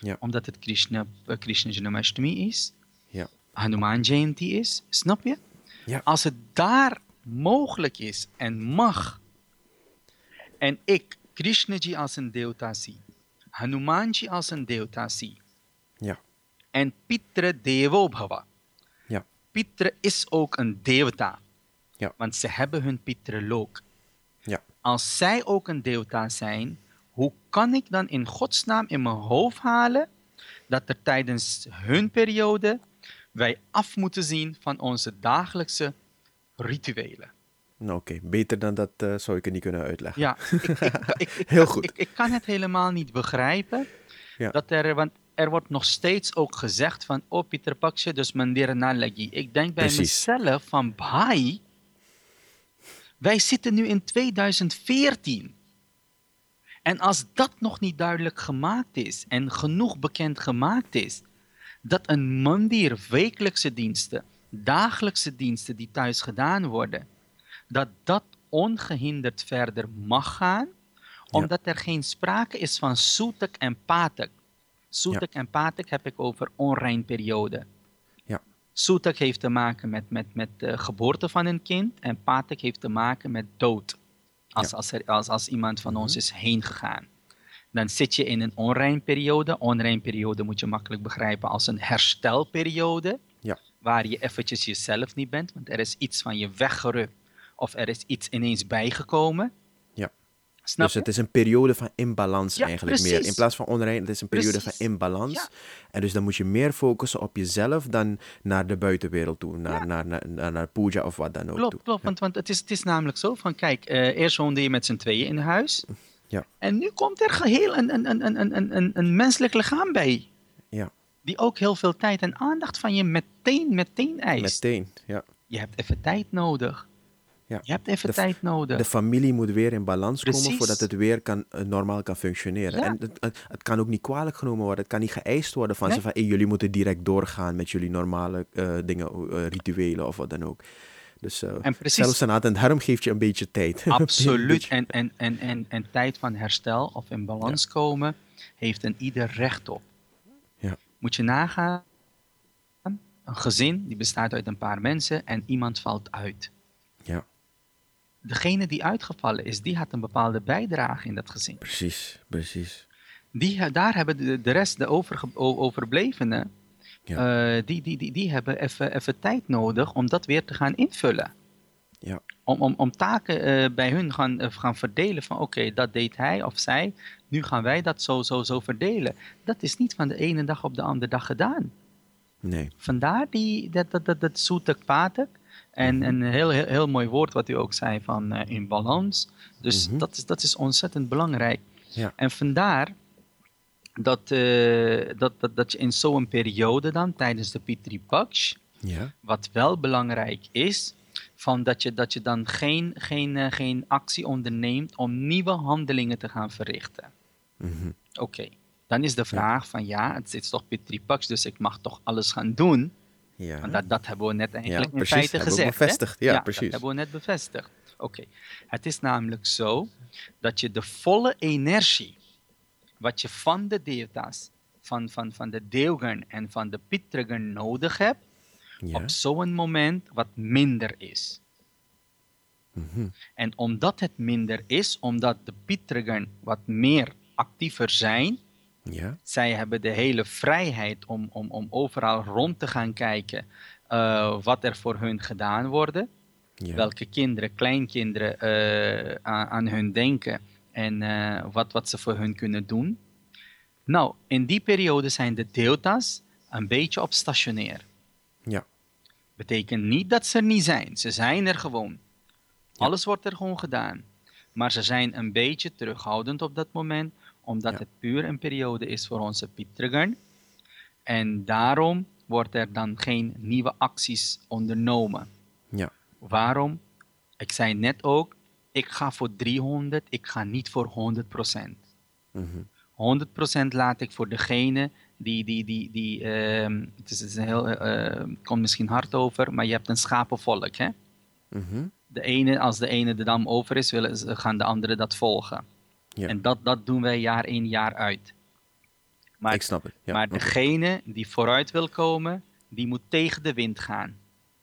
Ja. Omdat het Krishna, uh, Krishna Janmashtami is. Ja. Hanuman Jayanti is. Snap je? Ja. Als het daar mogelijk is en mag, en ik Krishnaji als een Devta zie, Hanumanji als een Devta zie. En Pitra Devo Bhava. Ja. Pitra is ook een Devta. Ja. Want ze hebben hun Pitra Lok. Ja. Als zij ook een Devta zijn, hoe kan ik dan in godsnaam in mijn hoofd halen dat er tijdens hun periode wij af moeten zien van onze dagelijkse rituelen? Nou, Oké, okay. beter dan dat uh, zou ik het niet kunnen uitleggen. Ja, ik, ik, ik, heel goed. Ik, kan het helemaal niet begrijpen. Ja. Dat er, want er wordt nog steeds ook gezegd van, oh Pieter Paksje, dus Mandira Nalagi. Ik denk bij Precies. mezelf van, bhai, wij zitten nu in 2014. En als dat nog niet duidelijk gemaakt is en genoeg bekend gemaakt is, dat een mandir wekelijkse diensten, dagelijkse diensten die thuis gedaan worden, dat dat ongehinderd verder mag gaan, omdat ja. er geen sprake is van soetek en patek. Soetek ja. en patek heb ik over onrein periode. Ja. Soetek heeft te maken met, met, met de geboorte van een kind en patek heeft te maken met dood. Als, ja. als, er, als, als iemand van ons is heen gegaan. Dan zit je in een onrein periode. Onrein periode moet je makkelijk begrijpen als een herstelperiode. Ja. Waar je eventjes jezelf niet bent, want er is iets van je weggerukt. Of er is iets ineens bijgekomen. Snap dus het is een periode van inbalans ja, eigenlijk precies. meer. In plaats van onrein, het is een periode precies. van inbalans. Ja. En dus dan moet je meer focussen op jezelf dan naar de buitenwereld toe. Naar, Ja. naar, naar, naar, naar puja of wat dan ook Klopt, toe. klopt. Want, want het, is, het is namelijk zo van, kijk, uh, eerst woonde je met z'n tweeën in huis. Ja. En nu komt er geheel een, een, een, een, een, een, een menselijk lichaam bij. Ja. Die ook heel veel tijd en aandacht van je meteen, meteen eist. Meteen, ja. Je hebt even tijd nodig. Ja. Je hebt even De- tijd nodig. De familie moet weer in balans komen voordat het weer kan, eh, normaal kan functioneren. Ja. En het, het, kan ook niet kwalijk genomen worden. Het kan niet geëist worden van Nee. ze van hey, jullie moeten direct doorgaan met jullie normale eh, dingen, eh, rituelen of wat dan ook. Dus En precies. zelfs een aantal, en daarom geeft je een beetje tijd. Absoluut. En, en, en, en, en tijd van herstel of in balans komen heeft een ieder recht op. Ja. Moet je nagaan, een gezin die bestaat uit een paar mensen en iemand valt uit. Degene die uitgevallen is, die had een bepaalde bijdrage in dat gezin. precies, precies. Die, daar hebben de, de rest, de overge, overblevenen, Ja. eh, die, die, die, die hebben even, even tijd nodig om dat weer te gaan invullen. Ja. Om, om, om taken eh, bij hun gaan, eh, gaan verdelen van oké, dat deed hij of zij, nu gaan wij dat zo, zo, zo verdelen. Dat is niet van de ene dag op de andere dag gedaan. Nee, Vandaar die, dat, dat, dat, dat zoetek patek. En Mhm. een heel, heel, heel mooi woord wat u ook zei van eh, in balans. Dus Mhm. dat, is, dat is ontzettend belangrijk. Ja. En vandaar dat, eh, dat, dat, dat je in zo'n periode dan, tijdens de Pitri Paksh, Ja. Wat wel belangrijk is, van dat, je, dat je dan geen, geen, eh, geen actie onderneemt om nieuwe handelingen te gaan verrichten. Mhm. Oké, dan is de vraag van ja, het is toch Pitripaks, dus ik mag toch alles gaan doen. Ja. Want dat, dat hebben we net eigenlijk in precies, feite gezegd. hè? bevestigd. Ja, dat precies. hebben we net bevestigd. Oké, het is namelijk zo dat je de volle energie, wat je van de deeltas, van, van, van de deelgen en van de pitrigen nodig hebt, ja. op zo'n moment wat minder is. Mhm. En omdat het minder is, omdat de pitrigen wat meer actiever zijn, ja. zij hebben de hele vrijheid om, om, om overal rond te gaan kijken eh, wat er voor hun gedaan wordt. Ja. Welke kinderen, kleinkinderen eh, aan, aan hun denken en eh, wat, wat ze voor hun kunnen doen. Nou, in die periode zijn de delta's een beetje op stationair. Ja. Betekent niet dat ze er niet zijn. Ze zijn er gewoon. Alles wordt er gewoon gedaan. Maar ze zijn een beetje terughoudend op dat moment, omdat Ja. het puur een periode is voor onze Pitrigan. En daarom wordt er dan geen nieuwe acties ondernomen. Ja. Waarom? Ik zei net ook, ik ga voor 300, ik ga niet voor 100 Mhm. 100% laat ik voor degene die, die, die, die ehm, het is, een heel, eh, komt misschien hard over, maar je hebt een schapenvolk, hè? Mhm. De ene, als de ene de dam over is, willen, ze- gaan de anderen dat volgen. Ja. En dat, dat doen wij jaar in, jaar uit. Maar, ik snap het. Ja. maar degene die vooruit wil komen, die moet tegen de wind gaan.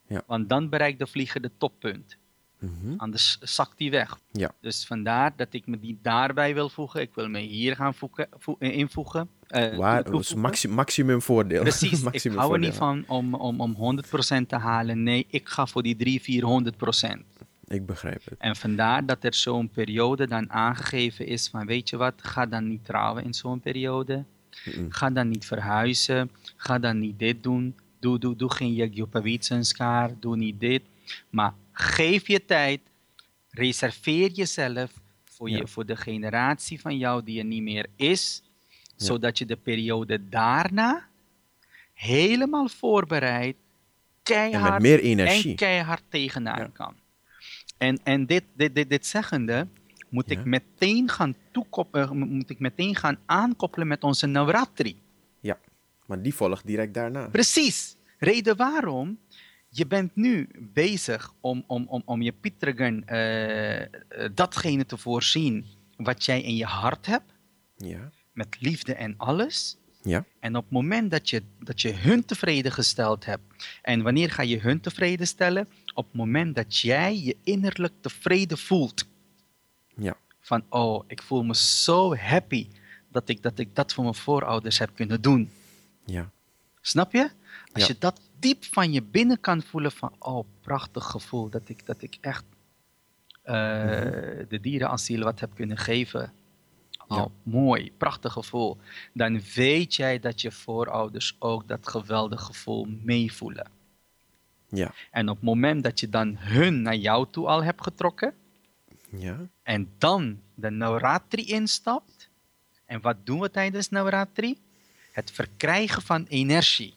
Ja. Want dan bereikt de vlieger de toppunt. Mhm. Anders zakt die weg. Ja. Dus vandaar dat ik me die daarbij wil voegen. Ik wil me hier gaan voegen, vo- eh, invoegen. eh, Waar, maxi- maximum voordeel. Precies, ik hou er niet van om, om, om 100% te halen. Nee, ik ga voor die 3, 400%. Ik begrijp het. En vandaar dat er zo'n periode dan aangegeven is van weet je wat, ga dan niet trouwen in zo'n periode. Ga dan niet verhuizen. Ga dan niet dit doen. Doe, doe, doe geen Yagyopawietsenskaar. Doe niet dit. Maar geef je tijd. Reserveer jezelf voor, Ja. je, voor de generatie van jou die er niet meer is. Ja. Zodat je de periode daarna helemaal voorbereid, En keihard met meer energie. en keihard tegenaan Ja. kan. En, en dit, dit, dit, dit zeggende, moet Ja. ik meteen gaan toekoppelen, moet ik meteen gaan aankoppelen met onze Navratri. Ja. Maar die volgt direct daarna. Precies. Reden waarom? Je bent nu bezig om, om, om, om je Pitragan eh, eh, datgene te voorzien wat jij in je hart hebt, Ja. met liefde en alles. Ja. En op het moment dat je, dat je hun tevreden gesteld hebt, en wanneer ga je hun tevreden stellen? Op het moment dat jij je innerlijk tevreden voelt. Ja. Van, oh, ik voel me zo happy dat ik dat, ik dat voor mijn voorouders heb kunnen doen. Ja. Snap je? Als Ja. je dat diep van je binnen kan voelen van, oh, prachtig gevoel dat ik, dat ik echt Mhm. de dierenasiel wat heb kunnen geven. Oh, Ja. mooi, prachtig gevoel. Dan weet jij dat je voorouders ook dat geweldig gevoel meevoelen. Ja. En op het moment dat je dan hun naar jou toe al hebt getrokken, Ja. en dan de Navratri instapt. En wat doen we tijdens Navratri? Het verkrijgen van energie.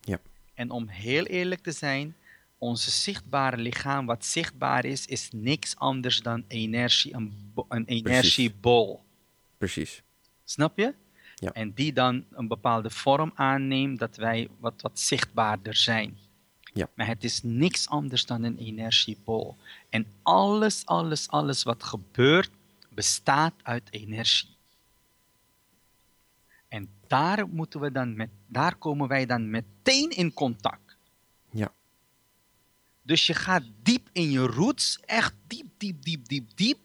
Ja. En om heel eerlijk te zijn, onze zichtbare lichaam, wat zichtbaar is, is niks anders dan energie, een, bo- een energiebol. Precies. Snap je? Ja. En die dan een bepaalde vorm aanneemt dat wij wat, wat zichtbaarder zijn. Ja. Maar het is niks anders dan een energiebol. En alles, alles, alles wat gebeurt, bestaat uit energie. En daar, moeten we dan met, daar komen wij dan meteen in contact. Ja. Dus je gaat diep in je roots, echt diep, diep, diep, diep, diep.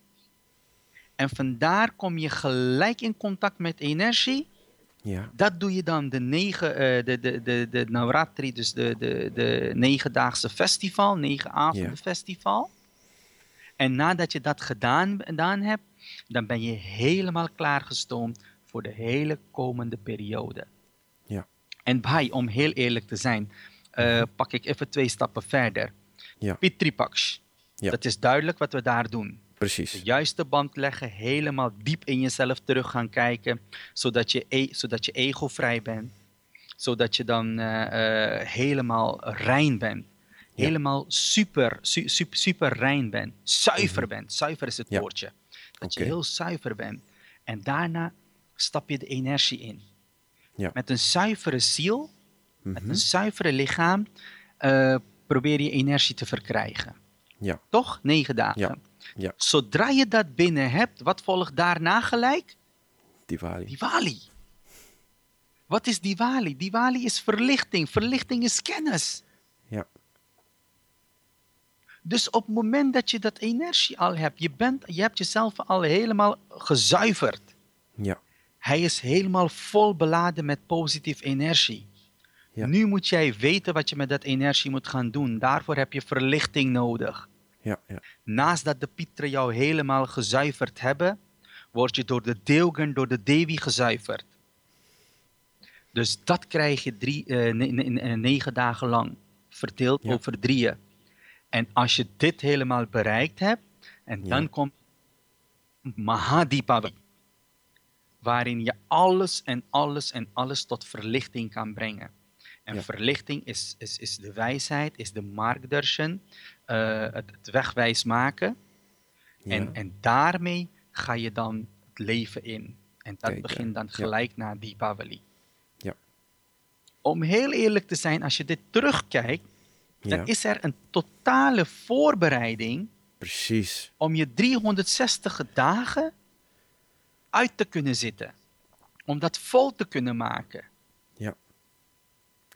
En vandaar kom je gelijk in contact met energie. Ja. Dat doe je dan de negen, eh, de, de, de, de Navratri, dus de, de, de negendaagse festival, negen avonden Ja. festival. En nadat je dat gedaan, gedaan hebt, dan ben je helemaal klaargestoomd voor de hele komende periode. Ja. En bij, om heel eerlijk te zijn, eh, pak ik even twee stappen verder. Ja. Pitripaksh. Ja. Dat is duidelijk wat we daar doen de Precies. juiste band leggen, helemaal diep in jezelf terug gaan kijken, zodat je, e- zodat je ego vrij bent. zodat je dan eh, eh, helemaal rein bent. Helemaal super, super, super rein bent. Zuiver mhm. bent. Zuiver is het woordje. Dat je heel zuiver bent. En daarna stap je de energie in. Ja. Met een zuivere ziel, met mhm. een zuivere lichaam, uh, probeer je energie te verkrijgen. Ja. Toch? Negen dagen. Ja. Zodra je dat binnen hebt, wat volgt daarna gelijk? Diwali. Diwali. Wat is Diwali? Diwali is verlichting. Verlichting is kennis. Ja. Dus op het moment dat je dat energie al hebt, je, bent, je hebt jezelf al helemaal gezuiverd. Ja. Hij is helemaal vol beladen met positieve energie. Ja. Nu moet jij weten wat je met dat energie moet gaan doen. Daarvoor heb je verlichting nodig. Ja, ja. Naast dat de Pitra jou helemaal gezuiverd hebben, word je door de Deogen, door de Devi gezuiverd. Dus dat krijg je drie, uh, negen dagen lang, verdeeld over drieën. En als je dit helemaal bereikt hebt, en dan komt Mahadipavali, waarin je alles en alles en alles tot verlichting kan brengen. En verlichting is, is, is de wijsheid, is de markdarshan, het, het wegwijs maken. En, en daarmee ga je dan het leven in. En dat begint dan gelijk na Deepavali. Ja. Om heel eerlijk te zijn, als je dit terugkijkt, dan is er een totale voorbereiding. Precies. Om je 360 dagen uit te kunnen zitten. Om dat vol te kunnen maken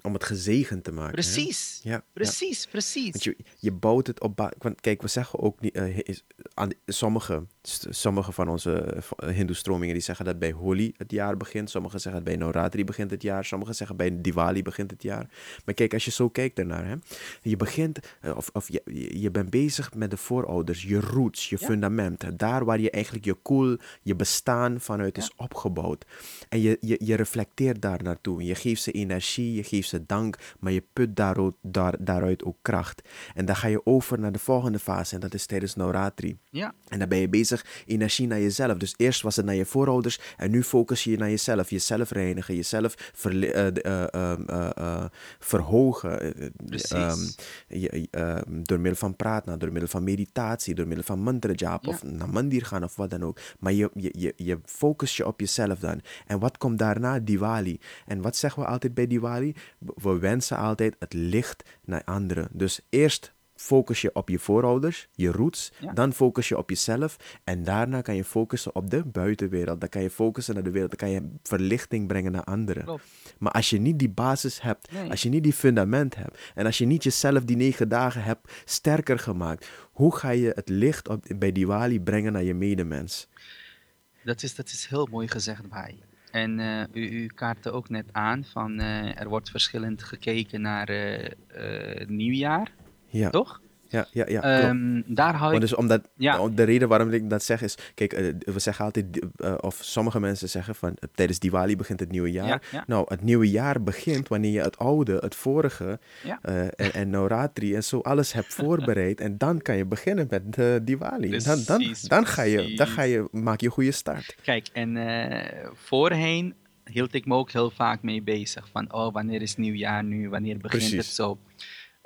om het gezegend te maken. Precies. Ja, precies, precies. Want je, je bouwt het op. Want kijk, we zeggen ook niet. Uh, aan sommige, sommige van onze uh, Hindoe-stromingen die zeggen dat bij Holi het jaar begint. Sommigen zeggen dat bij Navratri begint het jaar. Sommigen zeggen bij Diwali begint het jaar. Maar kijk, als je zo kijkt daarnaar, hè, je begint, uh, of, of je, je bent bezig met de voorouders, je roots, je fundamenten. Daar waar je eigenlijk je koel, je bestaan vanuit is opgebouwd. En je, je, je reflecteert daar naartoe. Je geeft ze energie, je geeft ze dank, maar je put daaruit, daar, daaruit ook kracht. En dan ga je over naar de volgende fase en dat is tijdens Navratri. Ja. En dan ben je bezig energie naar jezelf. Dus eerst was het naar je voorouders en nu focus je naar jezelf. Jezelf reinigen, jezelf uh, uh, verhogen. Je, door middel van praten, door middel van meditatie, door middel van mantra jap of naar mandir gaan of wat dan ook. Maar je, je, je, je focus je op jezelf dan. En wat komt daarna? Diwali. En wat zeggen we altijd bij Diwali? We wensen altijd het licht naar anderen. Dus eerst focus je op je voorouders, je roots. Dan focus je op jezelf. En daarna kan je focussen op de buitenwereld. Dan kan je focussen naar de wereld. Dan kan je verlichting brengen naar anderen. Maar als je niet die basis hebt, als je niet die fundament hebt. En als je niet jezelf die negen dagen hebt sterker gemaakt. Hoe ga je het licht op, bij Diwali brengen naar je medemens? Dat is, dat is heel mooi gezegd, bij. En uh, u, u kaartte ook net aan van uh, er wordt verschillend gekeken naar uh, nieuwjaar. Ja. Toch? Ja, ja, ja. Um, daar hou ik... Dus omdat, ja. de reden waarom ik dat zeg is... Kijk, uh, we zeggen altijd... Uh, of sommige mensen zeggen van... Uh, tijdens Diwali begint het nieuwe jaar. Ja, ja. Nou, het nieuwe jaar begint wanneer je het oude, het vorige... en, en Navratri en zo alles hebt voorbereid. en dan kan je beginnen met Diwali. Precies, dan, dan, dan, ga je, dan ga je... Maak je een goede start. Kijk, en voorheen hield ik me ook heel vaak mee bezig. Van, oh, wanneer is nieuwjaar nu? Wanneer begint het zo?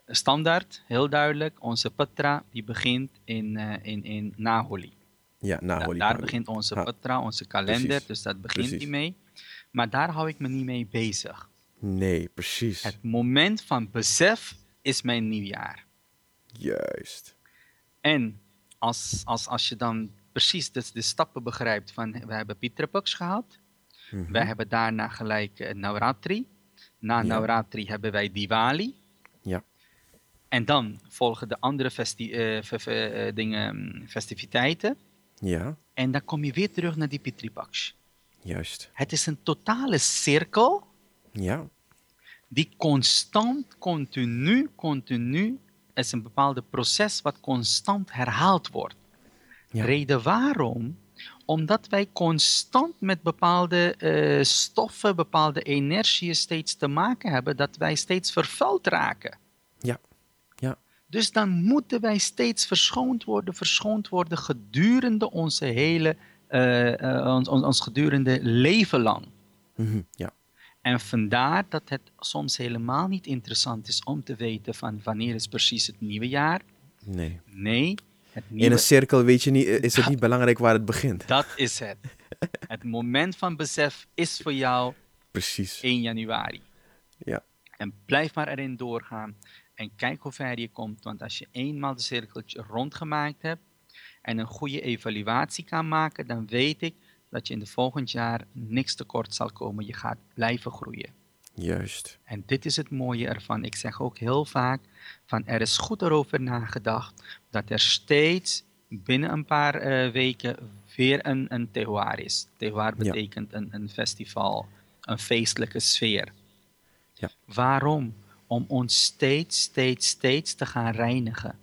Standaard, heel duidelijk, onze patra die begint in, uh, in, in Naholi. Ja, Naholi. daar begint onze patra, onze kalender, dus dat begint precies. mee. Maar daar hou ik me niet mee bezig. Nee, precies. Het moment van besef is mijn nieuwjaar. Juist. En als, als, als je dan precies de, de stappen begrijpt van we hebben Pitrapaks gehad. Mm Wij hebben daarna gelijk uh, Navratri. Na ja. Navratri hebben wij Diwali. En dan volgen de andere festi uh, dingen, mm, festiviteiten. Ja. En dan kom je weer terug naar die Pitripaksh. Juist. Het is een totale cirkel. Ja. Die constant, continu, continu is een bepaalde proces wat constant herhaald wordt. Ja. Reden waarom? Omdat wij constant met bepaalde uh, stoffen, bepaalde energieën steeds te maken hebben, dat wij steeds vervuild raken. Dus dan moeten wij steeds verschoond worden, verschoond worden gedurende onze hele, uh, uh, ons, ons, gedurende leven lang. Mm -hmm, ja. En vandaar dat het soms helemaal niet interessant is om te weten van wanneer is precies het nieuwe jaar. Nee. Nee, In een cirkel weet je niet, is het niet belangrijk waar het begint. dat is het. Het moment van besef is voor jou Precies. 1 januari. Ja. En blijf maar erin doorgaan. En kijk hoe ver je komt. Want als je eenmaal de cirkeltje rondgemaakt hebt en een goede evaluatie kan maken, dan weet ik dat je in de volgend jaar niks tekort zal komen. Je gaat blijven groeien. Juist. En dit is het mooie ervan. Ik zeg ook heel vaak van er is goed erover nagedacht dat er steeds binnen een paar eh, weken weer een, een terroir is. Ja. betekent een, een festival, een feestelijke sfeer. Ja. Waarom? Om ons steeds, steeds, steeds te gaan reinigen.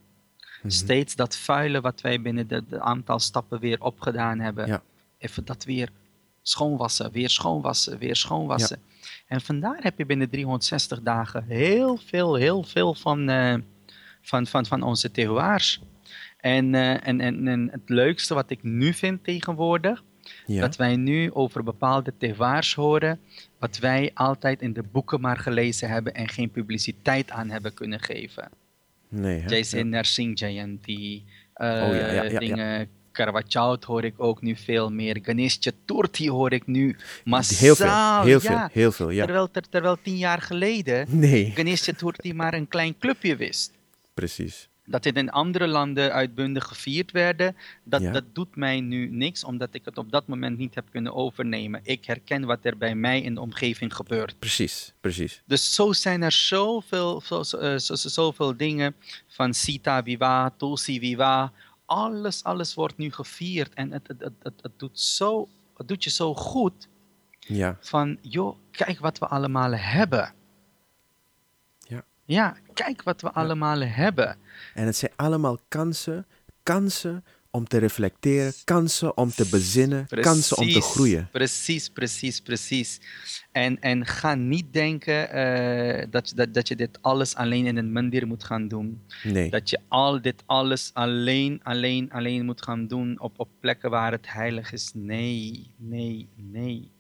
Steeds dat vuile wat wij binnen de, de aantal stappen weer opgedaan hebben. Ja. Even dat weer schoonwassen, weer schoonwassen, weer schoonwassen. En vandaar heb je binnen 360 dagen heel veel, heel veel van, eh, van, van, van onze terroirs. En, eh, en, en, en het leukste wat ik nu vind tegenwoordig, Ja. dat wij nu over bepaalde terroirs horen, wat wij altijd in de boeken maar gelezen hebben en geen publiciteit aan hebben kunnen geven. Nee, hè? Jason Narsingh Jayanti, eh Oh, ja, ja, ja, ja. dingen, Caravaggio hoor ik ook nu veel meer, Ganesh Chaturthi hoor ik nu Ja. massaal. Heel veel, heel veel, ja. heel veel, ja. Terwijl, ter- terwijl tien jaar geleden Nee, Ganesh Chaturthi maar een klein clubje wist. precies. Dat het in andere landen uitbundig gevierd werden, dat, Ja. dat doet mij nu niks, omdat ik het op dat moment niet heb kunnen overnemen. Ik herken wat er bij mij in de omgeving gebeurt. Precies, precies. Dus zo zijn er zoveel, zo, zo, eh, zo, zo- zoveel dingen van Sita Viva, Tulsi Viva. Alles, alles wordt nu gevierd en het, het, het, het, het doet zo, het doet je zo goed Ja, van, joh, kijk wat we allemaal hebben. Ja. Kijk wat we allemaal hebben. en het zijn allemaal kansen, kansen om te reflecteren, kansen om te bezinnen, kansen om te groeien. Precies, precies, precies. En, en ga niet denken eh, dat, je- dat, dat je dit alles alleen in een mandir moet gaan doen. Nee, Dat je al dit alles alleen, alleen, alleen moet gaan doen op, op plekken waar het heilig is. Nee, nee, nee.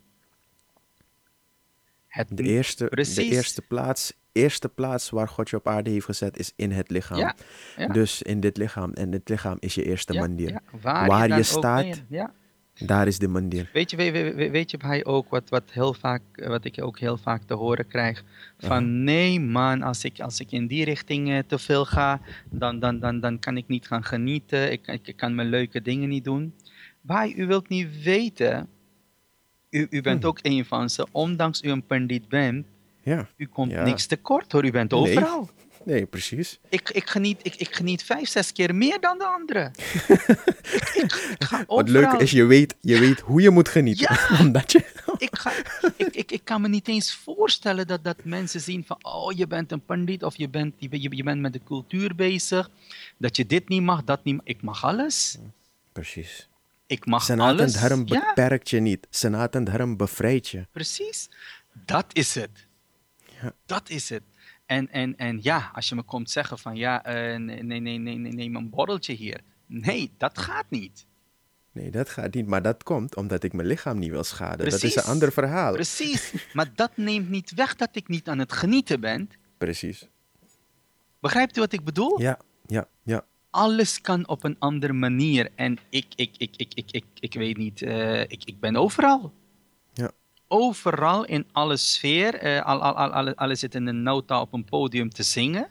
Het de eerste, de eerste plaats, eerste plaats waar God je op aarde heeft gezet is in het lichaam. Ja, ja. Dus in dit lichaam. En dit lichaam is je eerste ja, waar, Waar je, staat. Daar is de mandir. Weet je, weet, weet, weet je bij ook wat, wat, heel vaak, eh, wat ik ook heel vaak te horen krijg? Van nee man, als ik, als ik in die richting eh, te veel ga, dan, dan, dan, dan kan ik niet gaan genieten. Ik, ik, kan mijn leuke dingen niet doen. Maar u wilt niet weten, u, u bent Hmm. ook een van ze, ondanks u een pandit bent, Ja, u komt Ja. niks tekort hoor, u bent overal. nee, precies. Ik, ik, geniet, ik, ik geniet vijf, zes keer meer dan de anderen. ik, ik, ik ga Wat leuk is, je weet, je weet hoe je moet genieten. Omdat je... ik, ga, ik, ik, ik kan me niet eens voorstellen dat, dat mensen zien van, oh, je bent een pandit of je bent, je, je, bent met de cultuur bezig. Dat je dit niet mag, dat niet mag. Ik mag alles. Precies. Ik mag Sanatan alles. Dharm Ja, beperkt je niet. Sanatan Dharm bevrijdt je. precies. Dat is het. Dat is het. En, en, en ja, als je me komt zeggen van, ja, eh, nee, nee, nee, nee, nee, neem een borreltje hier. Nee, dat gaat niet. Nee, dat gaat niet. Maar dat komt omdat ik mijn lichaam niet wil schaden. Dat is een ander verhaal. Precies. Maar dat neemt niet weg dat ik niet aan het genieten ben. Precies. Begrijpt u wat ik bedoel? Ja, ja, ja. alles kan op een andere manier. En ik, ik, ik, ik, ik, ik, ik weet niet, eh, ik, ik ben overal. Ja. Overal in alle sfeer. eh, al, al, al, in een nota op een podium te zingen.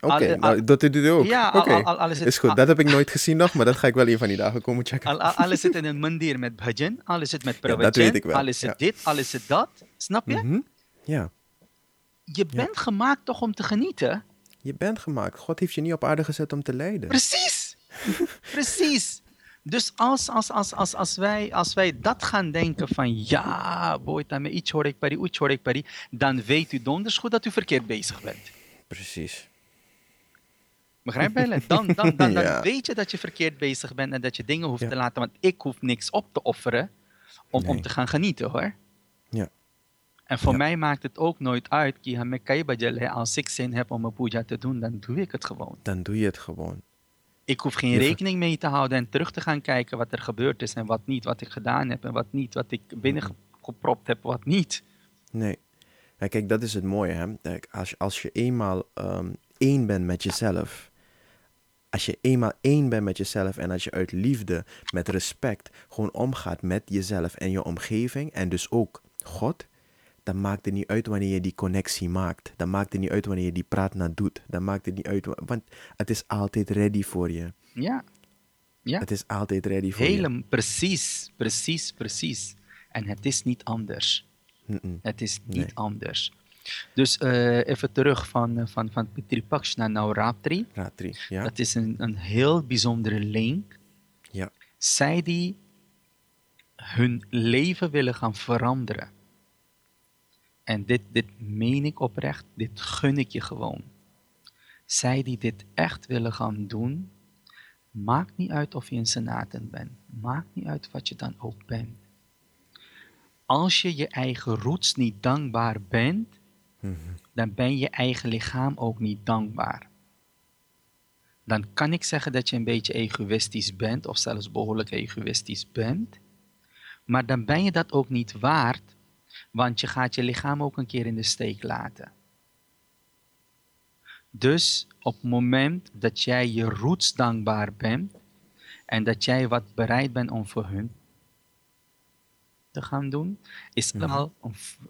Oké, nou, dat doet u ook. Ja, al- Oké, al- al- al is goed. Dat heb ik nooit gezien nog, maar dat ga ik wel een van die dagen komen checken. Al, al, al is het in een mandir met bhajan, al is het met Ja, prawajan, dat weet ik wel, al is het ja. dit, al is het dat. Snap je? Mhm. Ja, Je bent gemaakt toch om te genieten? je bent gemaakt. God heeft je niet op aarde gezet om te lijden. Precies. Precies. Dus als, als, als, als, als, wij, als wij dat gaan denken van ja, boy, me iets hoor ik pari, iets hoor ik pari, dan weet u donders goed dat u verkeerd bezig bent. Precies. Begrijp je? Dan, dan, dan, dan Ja. weet je dat je verkeerd bezig bent en dat je dingen hoeft Ja. te laten. Want ik hoef niks op te offeren om, om te gaan genieten hoor. Ja. En voor Ja. mij maakt het ook nooit uit. Als ik zin heb om een puja te doen, dan doe ik het gewoon. Dan doe je het gewoon. Ik hoef geen rekening mee te houden en terug te gaan kijken wat er gebeurd is en wat niet, wat ik gedaan heb en wat niet, wat ik binnengepropt heb, wat niet. Nee. Ja, kijk, dat is het mooie. Hè? Als, als je eenmaal um, één bent met jezelf. Als je eenmaal één bent met jezelf en als je uit liefde, met respect, gewoon omgaat met jezelf en je omgeving en dus ook God, dan maakt het niet uit wanneer je die connectie maakt. Dan maakt het niet uit wanneer je die praat naar doet. Dan maakt het niet uit, want het is altijd ready voor je. Ja. ja. Het is altijd ready voor Hele, je. Precies, precies, precies. En het is niet anders. Het is niet Nee. anders. Dus eh, even terug van, eh, van, van Pitripaksh naar Navratri. Ratri, ja? Dat is een, een heel bijzondere link. Ja. Zij die hun leven willen gaan veranderen. En dit, dit meen ik oprecht, dit gun ik je gewoon. Zij die dit echt willen gaan doen, maakt niet uit of je een senaten bent. Maakt niet uit wat je dan ook bent. Als je je eigen roots niet dankbaar bent, Mhm. dan ben je eigen lichaam ook niet dankbaar. Dan kan ik zeggen dat je een beetje egoïstisch bent, of zelfs behoorlijk egoïstisch bent. Maar dan ben je dat ook niet waard, want je gaat je lichaam ook een keer in de steek laten. Dus op het moment dat jij je roots dankbaar bent en dat jij wat bereid bent om voor hun te gaan doen, is allemaal,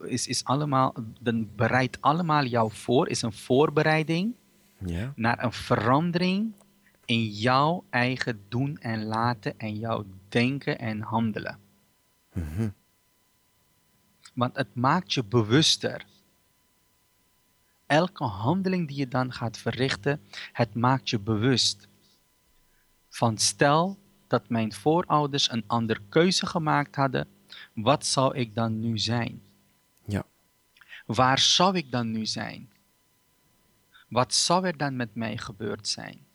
is, is allemaal, dan bereidt allemaal jou voor, is een voorbereiding Ja? naar een verandering in jouw eigen doen en laten en jouw denken en handelen. Mhm. Want het maakt je bewuster. Elke handeling die je dan gaat verrichten, het maakt je bewust. Van stel dat mijn voorouders een andere keuze gemaakt hadden, wat zou ik dan nu zijn? Ja. Waar zou ik dan nu zijn? Wat zou er dan met mij gebeurd zijn?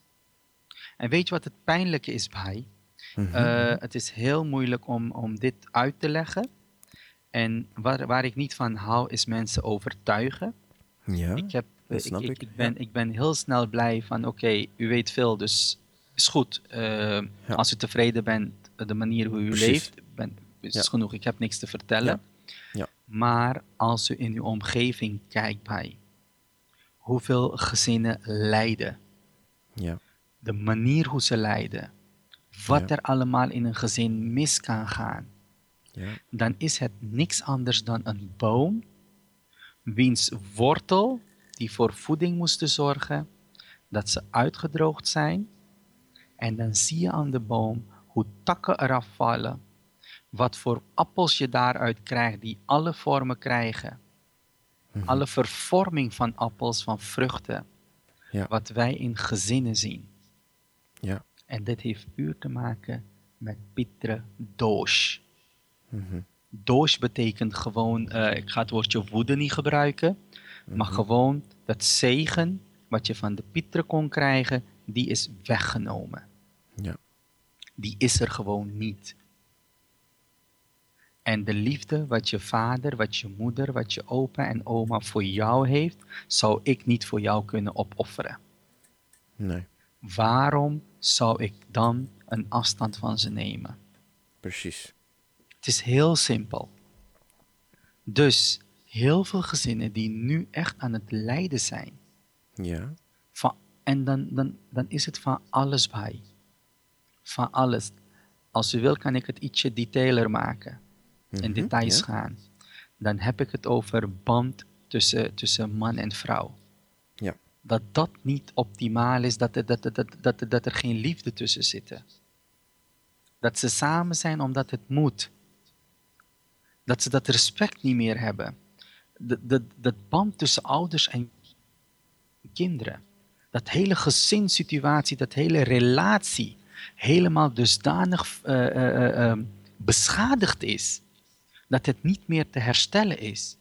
En weet je wat het pijnlijke is bij? Mhm. Eh, het is heel moeilijk om, om dit uit te leggen. En waar, waar ik niet van hou, is mensen overtuigen. ja? Ik, heb, dat snap ik, ik, ik, ben, ik ben heel snel blij van, oké, u weet veel, dus is goed. Eh, Ja. Als u tevreden bent, eh, de manier hoe u Precies. leeft, ben, is Ja. genoeg. Ik heb niks te vertellen. Ja. Maar als u in uw omgeving kijkt bij, hoeveel gezinnen lijden, ja. de manier hoe ze lijden, wat Ja. er allemaal in een gezin mis kan gaan, Ja. dan is het niks anders dan een boom, wiens wortel die voor voeding moesten zorgen, dat ze uitgedroogd zijn. En dan zie je aan de boom hoe takken eraf vallen, wat voor appels je daaruit krijgt, die alle vormen krijgen. Mhm. Alle vervorming van appels, van vruchten, Ja. wat wij in gezinnen zien. Ja. En dit heeft puur te maken met Pitre Mhm. Doos betekent gewoon, eh, ik ga het woordje woede niet gebruiken, maar Mhm. gewoon dat zegen wat je van de Pieter kon krijgen, die is weggenomen. Ja. Die is er gewoon niet. En de liefde wat je vader, wat je moeder, wat je opa en oma voor jou heeft, zou ik niet voor jou kunnen opofferen. Nee, Waarom zou ik dan een afstand van ze nemen? precies. Het is heel simpel. Dus heel veel gezinnen die nu echt aan het lijden zijn. Ja. Van, en dan, dan, dan is het van alles bij. Van alles. Als u wil, kan ik het ietsje detailer maken. In Mhm, details ja. gaan. Dan heb ik het over band tussen, tussen man en vrouw. Ja. Dat dat niet optimaal is, dat er, dat, dat, dat, er- dat er geen liefde tussen zit. Dat ze samen zijn omdat het moet. Dat ze dat respect niet meer hebben. Dat, dat, dat band tussen ouders en kinderen. Dat hele gezinssituatie, dat hele relatie helemaal dusdanig eh, eh, eh, eh, beschadigd is. Dat het niet meer te herstellen is.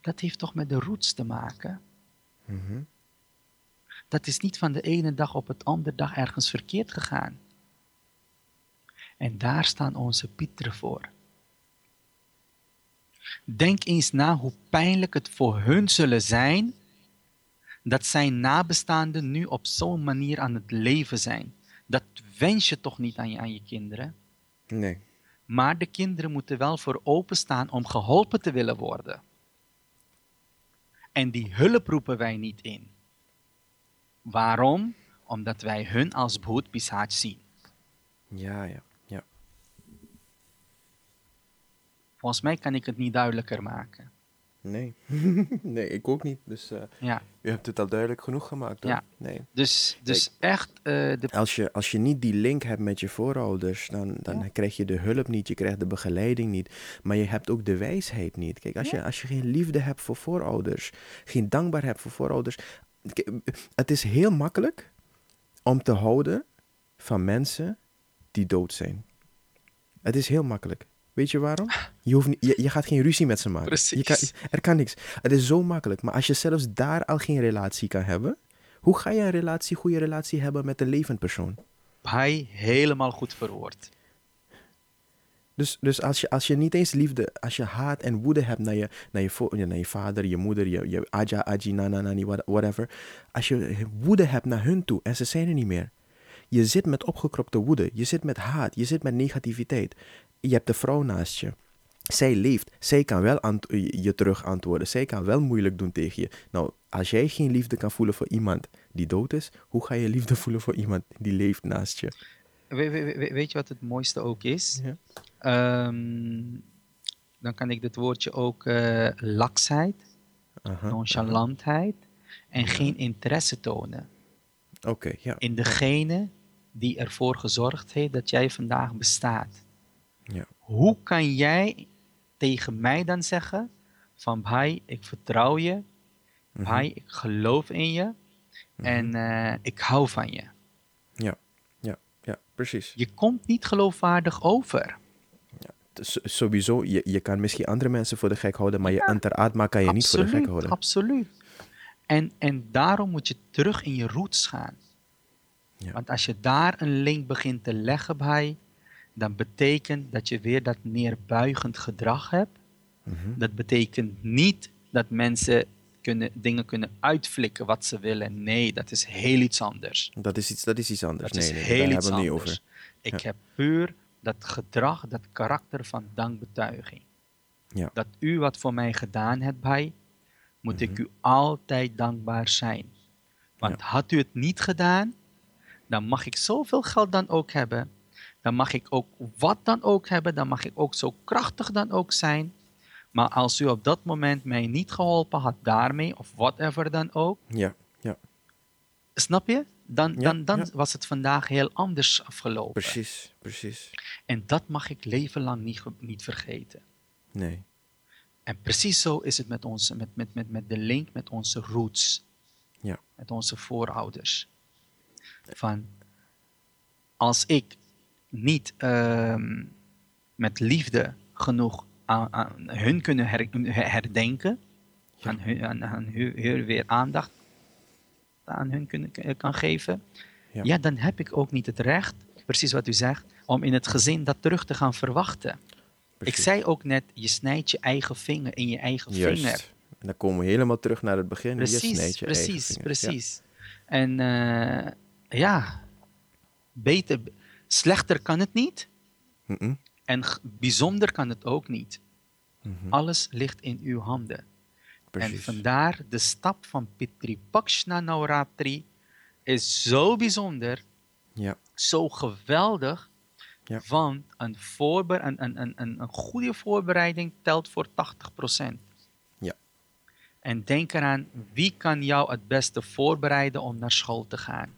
Dat heeft toch met de roots te maken? Mhm. Dat is niet van de ene dag op het andere dag ergens verkeerd gegaan. En daar staan onze pieteren voor. Denk eens na hoe pijnlijk het voor hun zullen zijn dat zijn nabestaanden nu op zo'n manier aan het leven zijn. Dat wens je toch niet aan je, aan je kinderen? Nee. Maar de kinderen moeten wel voor openstaan om geholpen te willen worden. En die hulp roepen wij niet in. Waarom? Omdat wij hun als Pisach zien. Ja, ja, ja. Volgens mij kan ik het niet duidelijker maken. Nee. nee, ik ook niet. Dus eh, Ja, u hebt het al duidelijk genoeg gemaakt. Hoor. Ja. Nee. dus, dus echt eh, de Als je, als je niet die link hebt met je voorouders, dan, dan Ja. krijg je de hulp niet, je krijgt de begeleiding niet, maar je hebt ook de wijsheid niet. Kijk, als, Ja. je, als je geen liefde hebt voor voorouders, geen dankbaar hebt voor voorouders, het is heel makkelijk om te houden van mensen die dood zijn. Het is heel makkelijk. Weet je waarom? Je, hoeft niet, je, je gaat geen ruzie met ze maken. Je kan, Precies. er kan niks. Het is zo makkelijk. Maar als je zelfs daar al geen relatie kan hebben, hoe ga je een relatie, goede relatie hebben met een levend persoon? hij helemaal goed verwoord. Dus, dus als, je, als je niet eens liefde, als je haat en woede hebt naar je, naar je, naar je vader, je moeder, je, je aja, aji, nana, nani, what- whatever. Als je woede hebt naar hun toe en ze zijn er niet meer. Je zit met opgekropte woede, je zit met haat, je zit met negativiteit. Je hebt de vrouw naast je. Zij leeft, zij kan wel je terug antwoorden, zij kan wel moeilijk doen tegen je. Nou, als jij geen liefde kan voelen voor iemand die dood is, hoe ga je liefde voelen voor iemand die leeft naast je? We- we- we- weet je wat het mooiste ook is? Ja. Ehm, dan kan ik dit woordje ook eh laksheid, Aha. nonchalantheid en geen interesse tonen Oké, ja. in degene die ervoor gezorgd heeft dat jij vandaag bestaat. Ja. Hoe kan jij tegen mij dan zeggen van Bhai, ik vertrouw je, Mhm. Bhai, ik geloof in je en eh, ik hou van je. Ja, ja, ja, precies. Je komt niet geloofwaardig over. S- sowieso, je, je kan misschien andere mensen voor de gek houden, maar je Ja. anteraatma kan je niet voor de gek houden. Absoluut. En, en daarom moet je terug in je roots gaan. Ja. Want als je daar een link begint te leggen bij, dan betekent dat je weer dat neerbuigend gedrag hebt. Mhm. Dat betekent niet dat mensen kunnen, dingen kunnen uitflikken wat ze willen. Nee, dat is heel iets anders. Dat, is iets, dat is iets anders. Dat nee, is nee, heel daar iets hebben we het niet over. Ik Ja. heb puur dat gedrag, dat karakter van dankbetuiging. Ja. Dat u wat voor mij gedaan hebt bij, moet ik u altijd dankbaar zijn. Want Ja. had u het niet gedaan, dan mag ik zoveel geld dan ook hebben. Dan mag ik ook wat dan ook hebben. Dan mag ik ook zo krachtig dan ook zijn. Maar als u op dat moment mij niet geholpen had daarmee, of whatever dan ook, Ja, ja, snap je? Dan, Ja, dan, dan ja. was het vandaag heel anders afgelopen. precies, precies. En dat mag ik leven lang niet, niet vergeten. Nee, En precies zo is het met, onze, met, met, met, met de link met onze roots, ja, met onze voorouders. Van als ik niet ehm, met liefde genoeg aan, aan hun kunnen her- herdenken, Ja. aan, hun, aan, aan hun, weer aandacht aan hun kunnen, kan geven, Ja. ja. dan heb ik ook niet het recht, precies wat u zegt, om in het gezin dat terug te gaan verwachten. precies. Ik zei ook net, je snijdt je eigen vinger in je eigen vinger. En dan komen we helemaal terug naar het begin. Precies, je eigen precies, precies. En eh, ja, beter, slechter kan het niet. En bijzonder kan het ook niet. mhm, Alles ligt in uw handen. En vandaar de stap van Pitri Pakshna Navratri is zo bijzonder, Ja, zo geweldig. Ja. Want een, voorbe- een, een, een, een, een goede voorbereiding telt voor 80%. Ja. En denk eraan, wie kan jou het beste voorbereiden om naar school te gaan?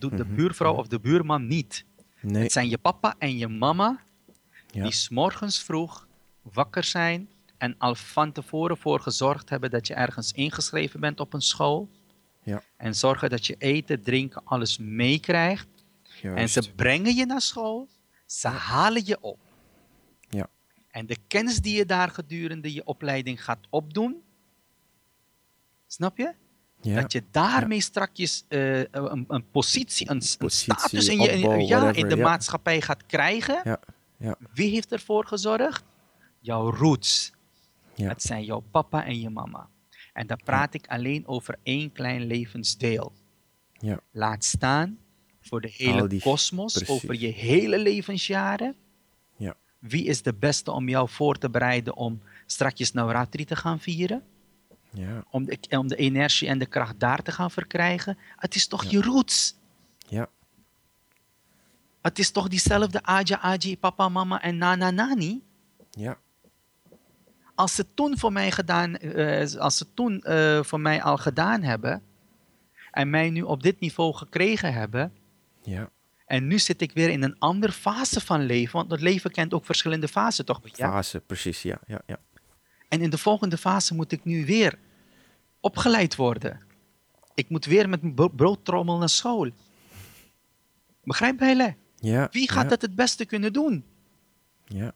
Doet de Mhm, buurvrouw mhm. of de buurman niet. nee, Het zijn je papa en je mama ja, die 's morgens vroeg wakker zijn en al van tevoren voor gezorgd hebben dat je ergens ingeschreven bent op een school. ja, En zorgen dat je eten, drinken, alles meekrijgt. En ze brengen je naar school, ze halen je op. Ja, En de kennis die je daar gedurende je opleiding gaat opdoen, snap je? Ja, Dat je daarmee strakjes eh, een, een positie, een, Positie, status in, je, opbouw, ja, in de maatschappij gaat krijgen. Wie heeft ervoor gezorgd? Jouw roots. ja, Het zijn jouw papa en je mama. En dan praat ik alleen over één klein levensdeel. ja, Laat staan voor de hele kosmos, over je hele levensjaren. ja, Wie is de beste om jou voor te bereiden om strakjes Navratri te gaan vieren. Ja. Om de, om de energie en de kracht daar te gaan verkrijgen. Het is toch je roots? Ja. Het is toch diezelfde Aja, Aji, papa, mama en nana, nani? Ja. Als ze toen voor mij gedaan, eh, als ze toen eh, voor mij al gedaan hebben en mij nu op dit niveau gekregen hebben, Ja. en nu zit ik weer in een andere fase van leven, want het leven kent ook verschillende fasen, toch? Ja? Fase, precies. Ja. Ja. Ja. En in de volgende fase moet ik nu weer opgeleid worden. Ik moet weer met mijn bro- broodtrommel naar school. Begrijp je? Ja. Wie gaat ja. dat het beste kunnen doen? Ja.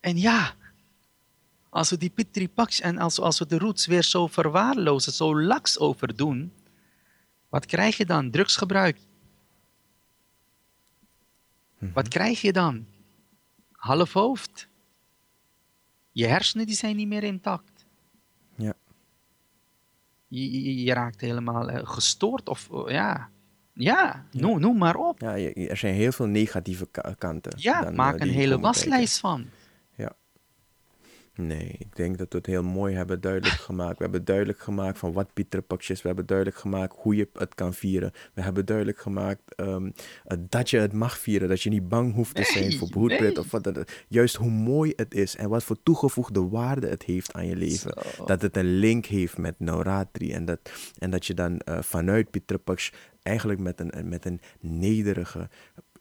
En ja, als we die Pitri Paks en als, als we de roots weer zo verwaarlozen, zo laks overdoen, wat krijg je dan? Drugsgebruik. Wat krijg je dan? Half hoofd. Je hersenen die zijn niet meer intact. Ja. Je, je, je raakt helemaal eh, gestoord of eh, ja, ja, Noem, noem maar op. Ja, er zijn heel veel negatieve ka- kanten. Ja, eh, maak die een hele waslijst van. Nee, ik denk dat we het heel mooi hebben duidelijk gemaakt. We hebben duidelijk gemaakt van wat Pieter Pax is. We hebben duidelijk gemaakt hoe je het kan vieren. We hebben duidelijk gemaakt ehm, eh, dat je het mag vieren. Dat je niet bang hoeft te zijn Nee, voor broedpret. nee. Of wat dat, juist hoe mooi het is en wat voor toegevoegde waarde het heeft aan je leven. Zo. Dat het een link heeft met Navratri. En dat, en dat je dan eh, vanuit Pieter Pax eigenlijk met een, met een nederige,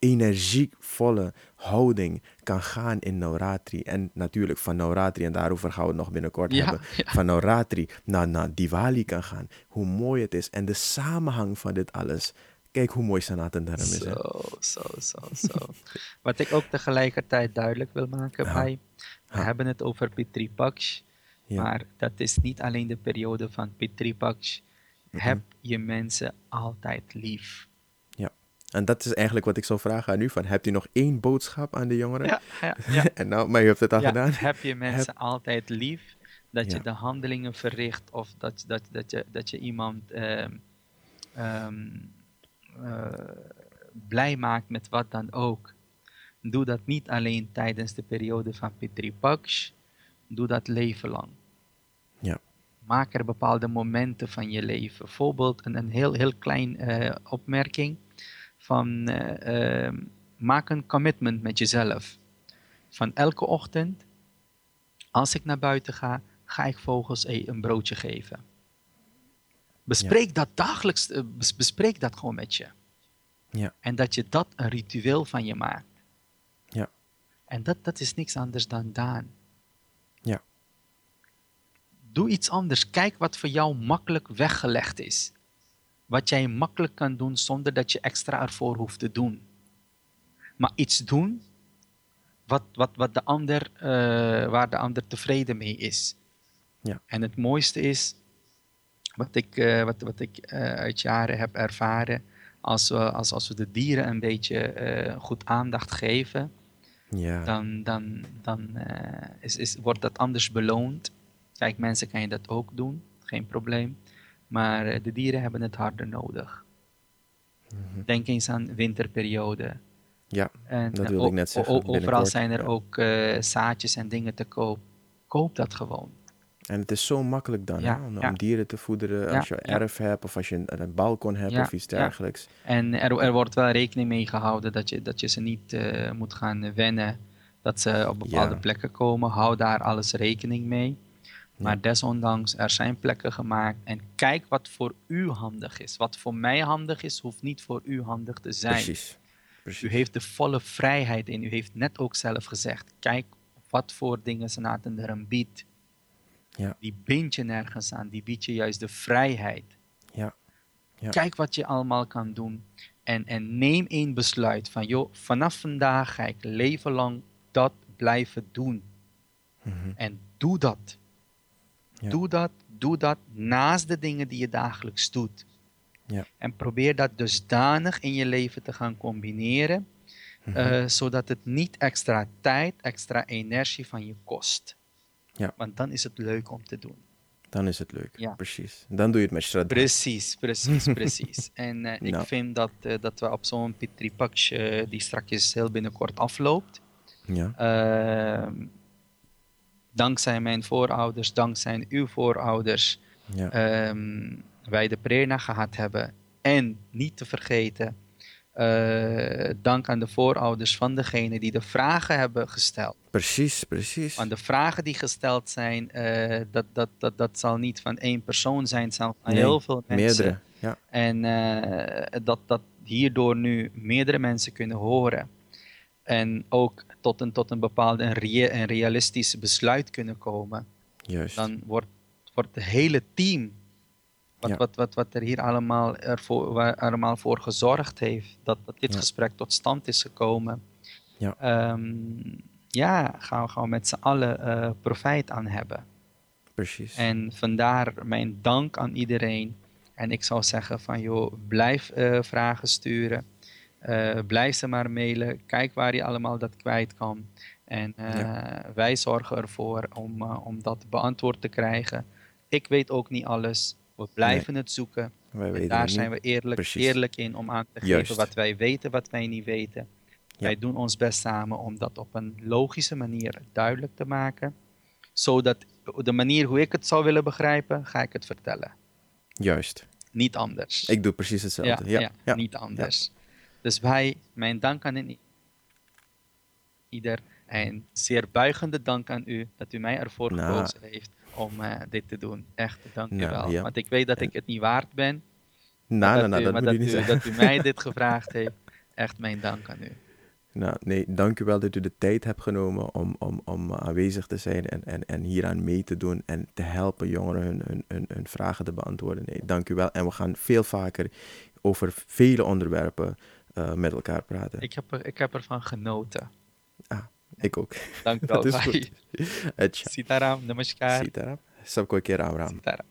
energievolle houding kan gaan in Navratri. En natuurlijk van Navratri, en daarover gaan we het nog binnenkort Ja, hebben, ja. van Navratri naar, naar Diwali kan gaan. Hoe mooi het is. En de samenhang van dit alles. Kijk hoe mooi Sanatan Dharma is. Hè? Zo, zo, zo, zo. Wat ik ook tegelijkertijd duidelijk wil maken Ja. bij, we hebben het over Pitri Paks, Ja. maar dat is niet alleen de periode van Pitri Paks. Mhm. Heb je mensen altijd lief. En dat is eigenlijk wat ik zou vragen aan u. Van, hebt u nog één boodschap aan de jongeren? Ja, ja, ja. en nou, maar u hebt het al gedaan. Heb je mensen altijd lief, dat je de handelingen verricht of dat, dat, dat, je, dat je iemand ehm, ehm, eh, blij maakt met wat dan ook. Doe dat niet alleen tijdens de periode van Pitri Paks, doe dat leven lang. Ja. Maak er bepaalde momenten van je leven. Bijvoorbeeld een, een heel, heel klein eh, opmerking van eh, ehm, maak een commitment met jezelf. Van elke ochtend, als ik naar buiten ga, ga ik vogels e- een broodje geven. Bespreek dat dagelijks, eh, bes- bespreek dat gewoon met je. Ja. En dat je dat een ritueel van je maakt. Ja. En dat, dat is niks anders dan daan. Ja. Doe iets anders. Kijk wat voor jou makkelijk weggelegd is. Wat jij makkelijk kan doen zonder dat je extra ervoor hoeft te doen. Maar iets doen wat, wat, wat de ander, eh, waar de ander tevreden mee is. Ja. En het mooiste is, wat ik, eh, wat, wat ik eh, uit jaren heb ervaren, als we, als, als we de dieren een beetje goed aandacht geven, Ja. dan, dan, dan is, is, wordt dat anders beloond. Kijk, mensen kan je dat ook doen, geen probleem. Maar eh, de dieren hebben het harder nodig. Mhm. Denk eens aan winterperiode. ja. En Dat eh, wilde ik net zeggen, overal binnenkort, zijn er ja. ook eh, zaadjes en dingen te koop. Koop dat gewoon. En het is zo makkelijk dan, Ja, hè, om, ja. om dieren te voederen als je erf hebt of als je een, een balkon hebt of iets dergelijks. En er, er wordt wel rekening mee gehouden dat je, dat je ze niet moet gaan wennen. Dat ze op bepaalde plekken komen. Hou daar alles rekening mee. Maar desondanks, er zijn plekken gemaakt. En kijk wat voor u handig is. Wat voor mij handig is, hoeft niet voor u handig te zijn. Precies. Precies. U heeft de volle vrijheid in. U heeft net ook zelf gezegd. Kijk wat voor dingen Sanatan Dharam biedt. Ja. Die bind je nergens aan. Die biedt je juist de vrijheid. Ja. Ja. Kijk wat je allemaal kan doen. En, en neem één besluit van, joh, vanaf vandaag ga ik leven lang dat blijven doen. Mhm. En doe dat. Ja. Doe dat, doe dat naast de dingen die je dagelijks doet. Ja. En probeer dat dusdanig in je leven te gaan combineren, Mhm. eh, zodat het niet extra tijd, extra energie van je kost. Ja. Want dan is het leuk om te doen. Dan is het leuk. Ja. Precies. Dan doe je het met Shraddha. Precies, precies, precies. En eh, ik Nou. vind dat, eh, dat we op zo'n eh, die straks heel binnenkort afloopt, Ja. Dankzij mijn voorouders, dankzij uw voorouders, ja. Ehm, wij de prerna gehad hebben. En niet te vergeten, uh, dank aan de voorouders van degene die de vragen hebben gesteld. Precies, precies. Want de vragen die gesteld zijn, uh, dat, dat, dat, dat zal niet van één persoon zijn, het zal van heel veel mensen. Meerdere, ja. En uh, dat, dat hierdoor nu meerdere mensen kunnen horen. En ook tot een, tot een bepaalde een, realistisch besluit kunnen komen. Juist. Dan wordt, wordt het hele team wat, wat, wat, wat er hier allemaal, ervoor, allemaal voor gezorgd heeft dat, dat dit gesprek tot stand is gekomen. Ja, um, ja gaan, we, gaan we met z'n allen uh, profijt aan hebben. Precies. En vandaar mijn dank aan iedereen. En ik zou zeggen van joh, blijf uh, vragen sturen. Uh, blijf ze maar mailen. Kijk waar je allemaal dat kwijt kan. En ja. wij zorgen ervoor om, om dat beantwoord te krijgen. Ik weet ook niet alles. We blijven het zoeken. Wij daar zijn we eerlijk, eerlijk in om aan te geven wat wij weten, wat wij niet weten. Wij doen ons best samen om dat op een logische manier duidelijk te maken. Zodat de manier hoe ik het zou willen begrijpen, ga ik het vertellen. Juist. Niet anders. Ik doe precies hetzelfde. Ja, ja, niet anders. Dus wij, mijn dank aan ieder en zeer buigende dank aan u dat u mij ervoor nou, gekozen heeft om uh, dit te doen. Echt, dank u wel. Ja. Want ik weet dat ik het niet waard ben. Nou, nou, nou, dat, dat, dat, u, u, dat u mij dit gevraagd heeft. Echt mijn dank aan u. Nou, nee, dank u wel dat u de tijd hebt genomen om, om, om aanwezig te zijn en, en, en hieraan mee te doen en te helpen jongeren hun, hun, hun, hun vragen te beantwoorden. Nee, dank u wel. En we gaan veel vaker over vele onderwerpen uh, met elkaar praten. Ik heb, er, ik heb ervan genoten. Ah, ik ook. Dank u wel. Dat is goed. Sitaram, namaskar. Sitaram. Sabko keer Ram Ram. Sitaram.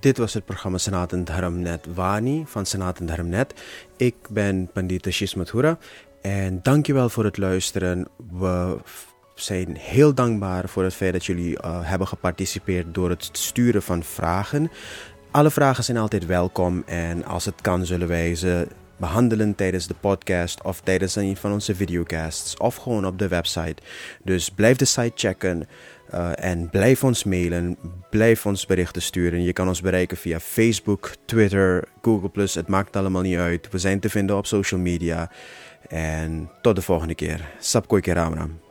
Dit was het programma Sanatan Dharamnet Wani van Sanatan Dharamnet. Ik ben Pandita Shishmathura en dankjewel voor het luisteren. We zijn heel dankbaar voor het feit dat jullie uh, hebben geparticipeerd door het sturen van vragen. Alle vragen zijn altijd welkom en als het kan zullen wij ze behandelen tijdens de podcast of tijdens een van onze videocasts of gewoon op de website. Dus blijf de site checken uh, en blijf ons mailen, blijf ons berichten sturen. Je kan ons bereiken via Facebook, Twitter, Google+, het maakt allemaal niet uit. We zijn te vinden op social media. En tot de volgende keer. Sapkoi Ram Ram.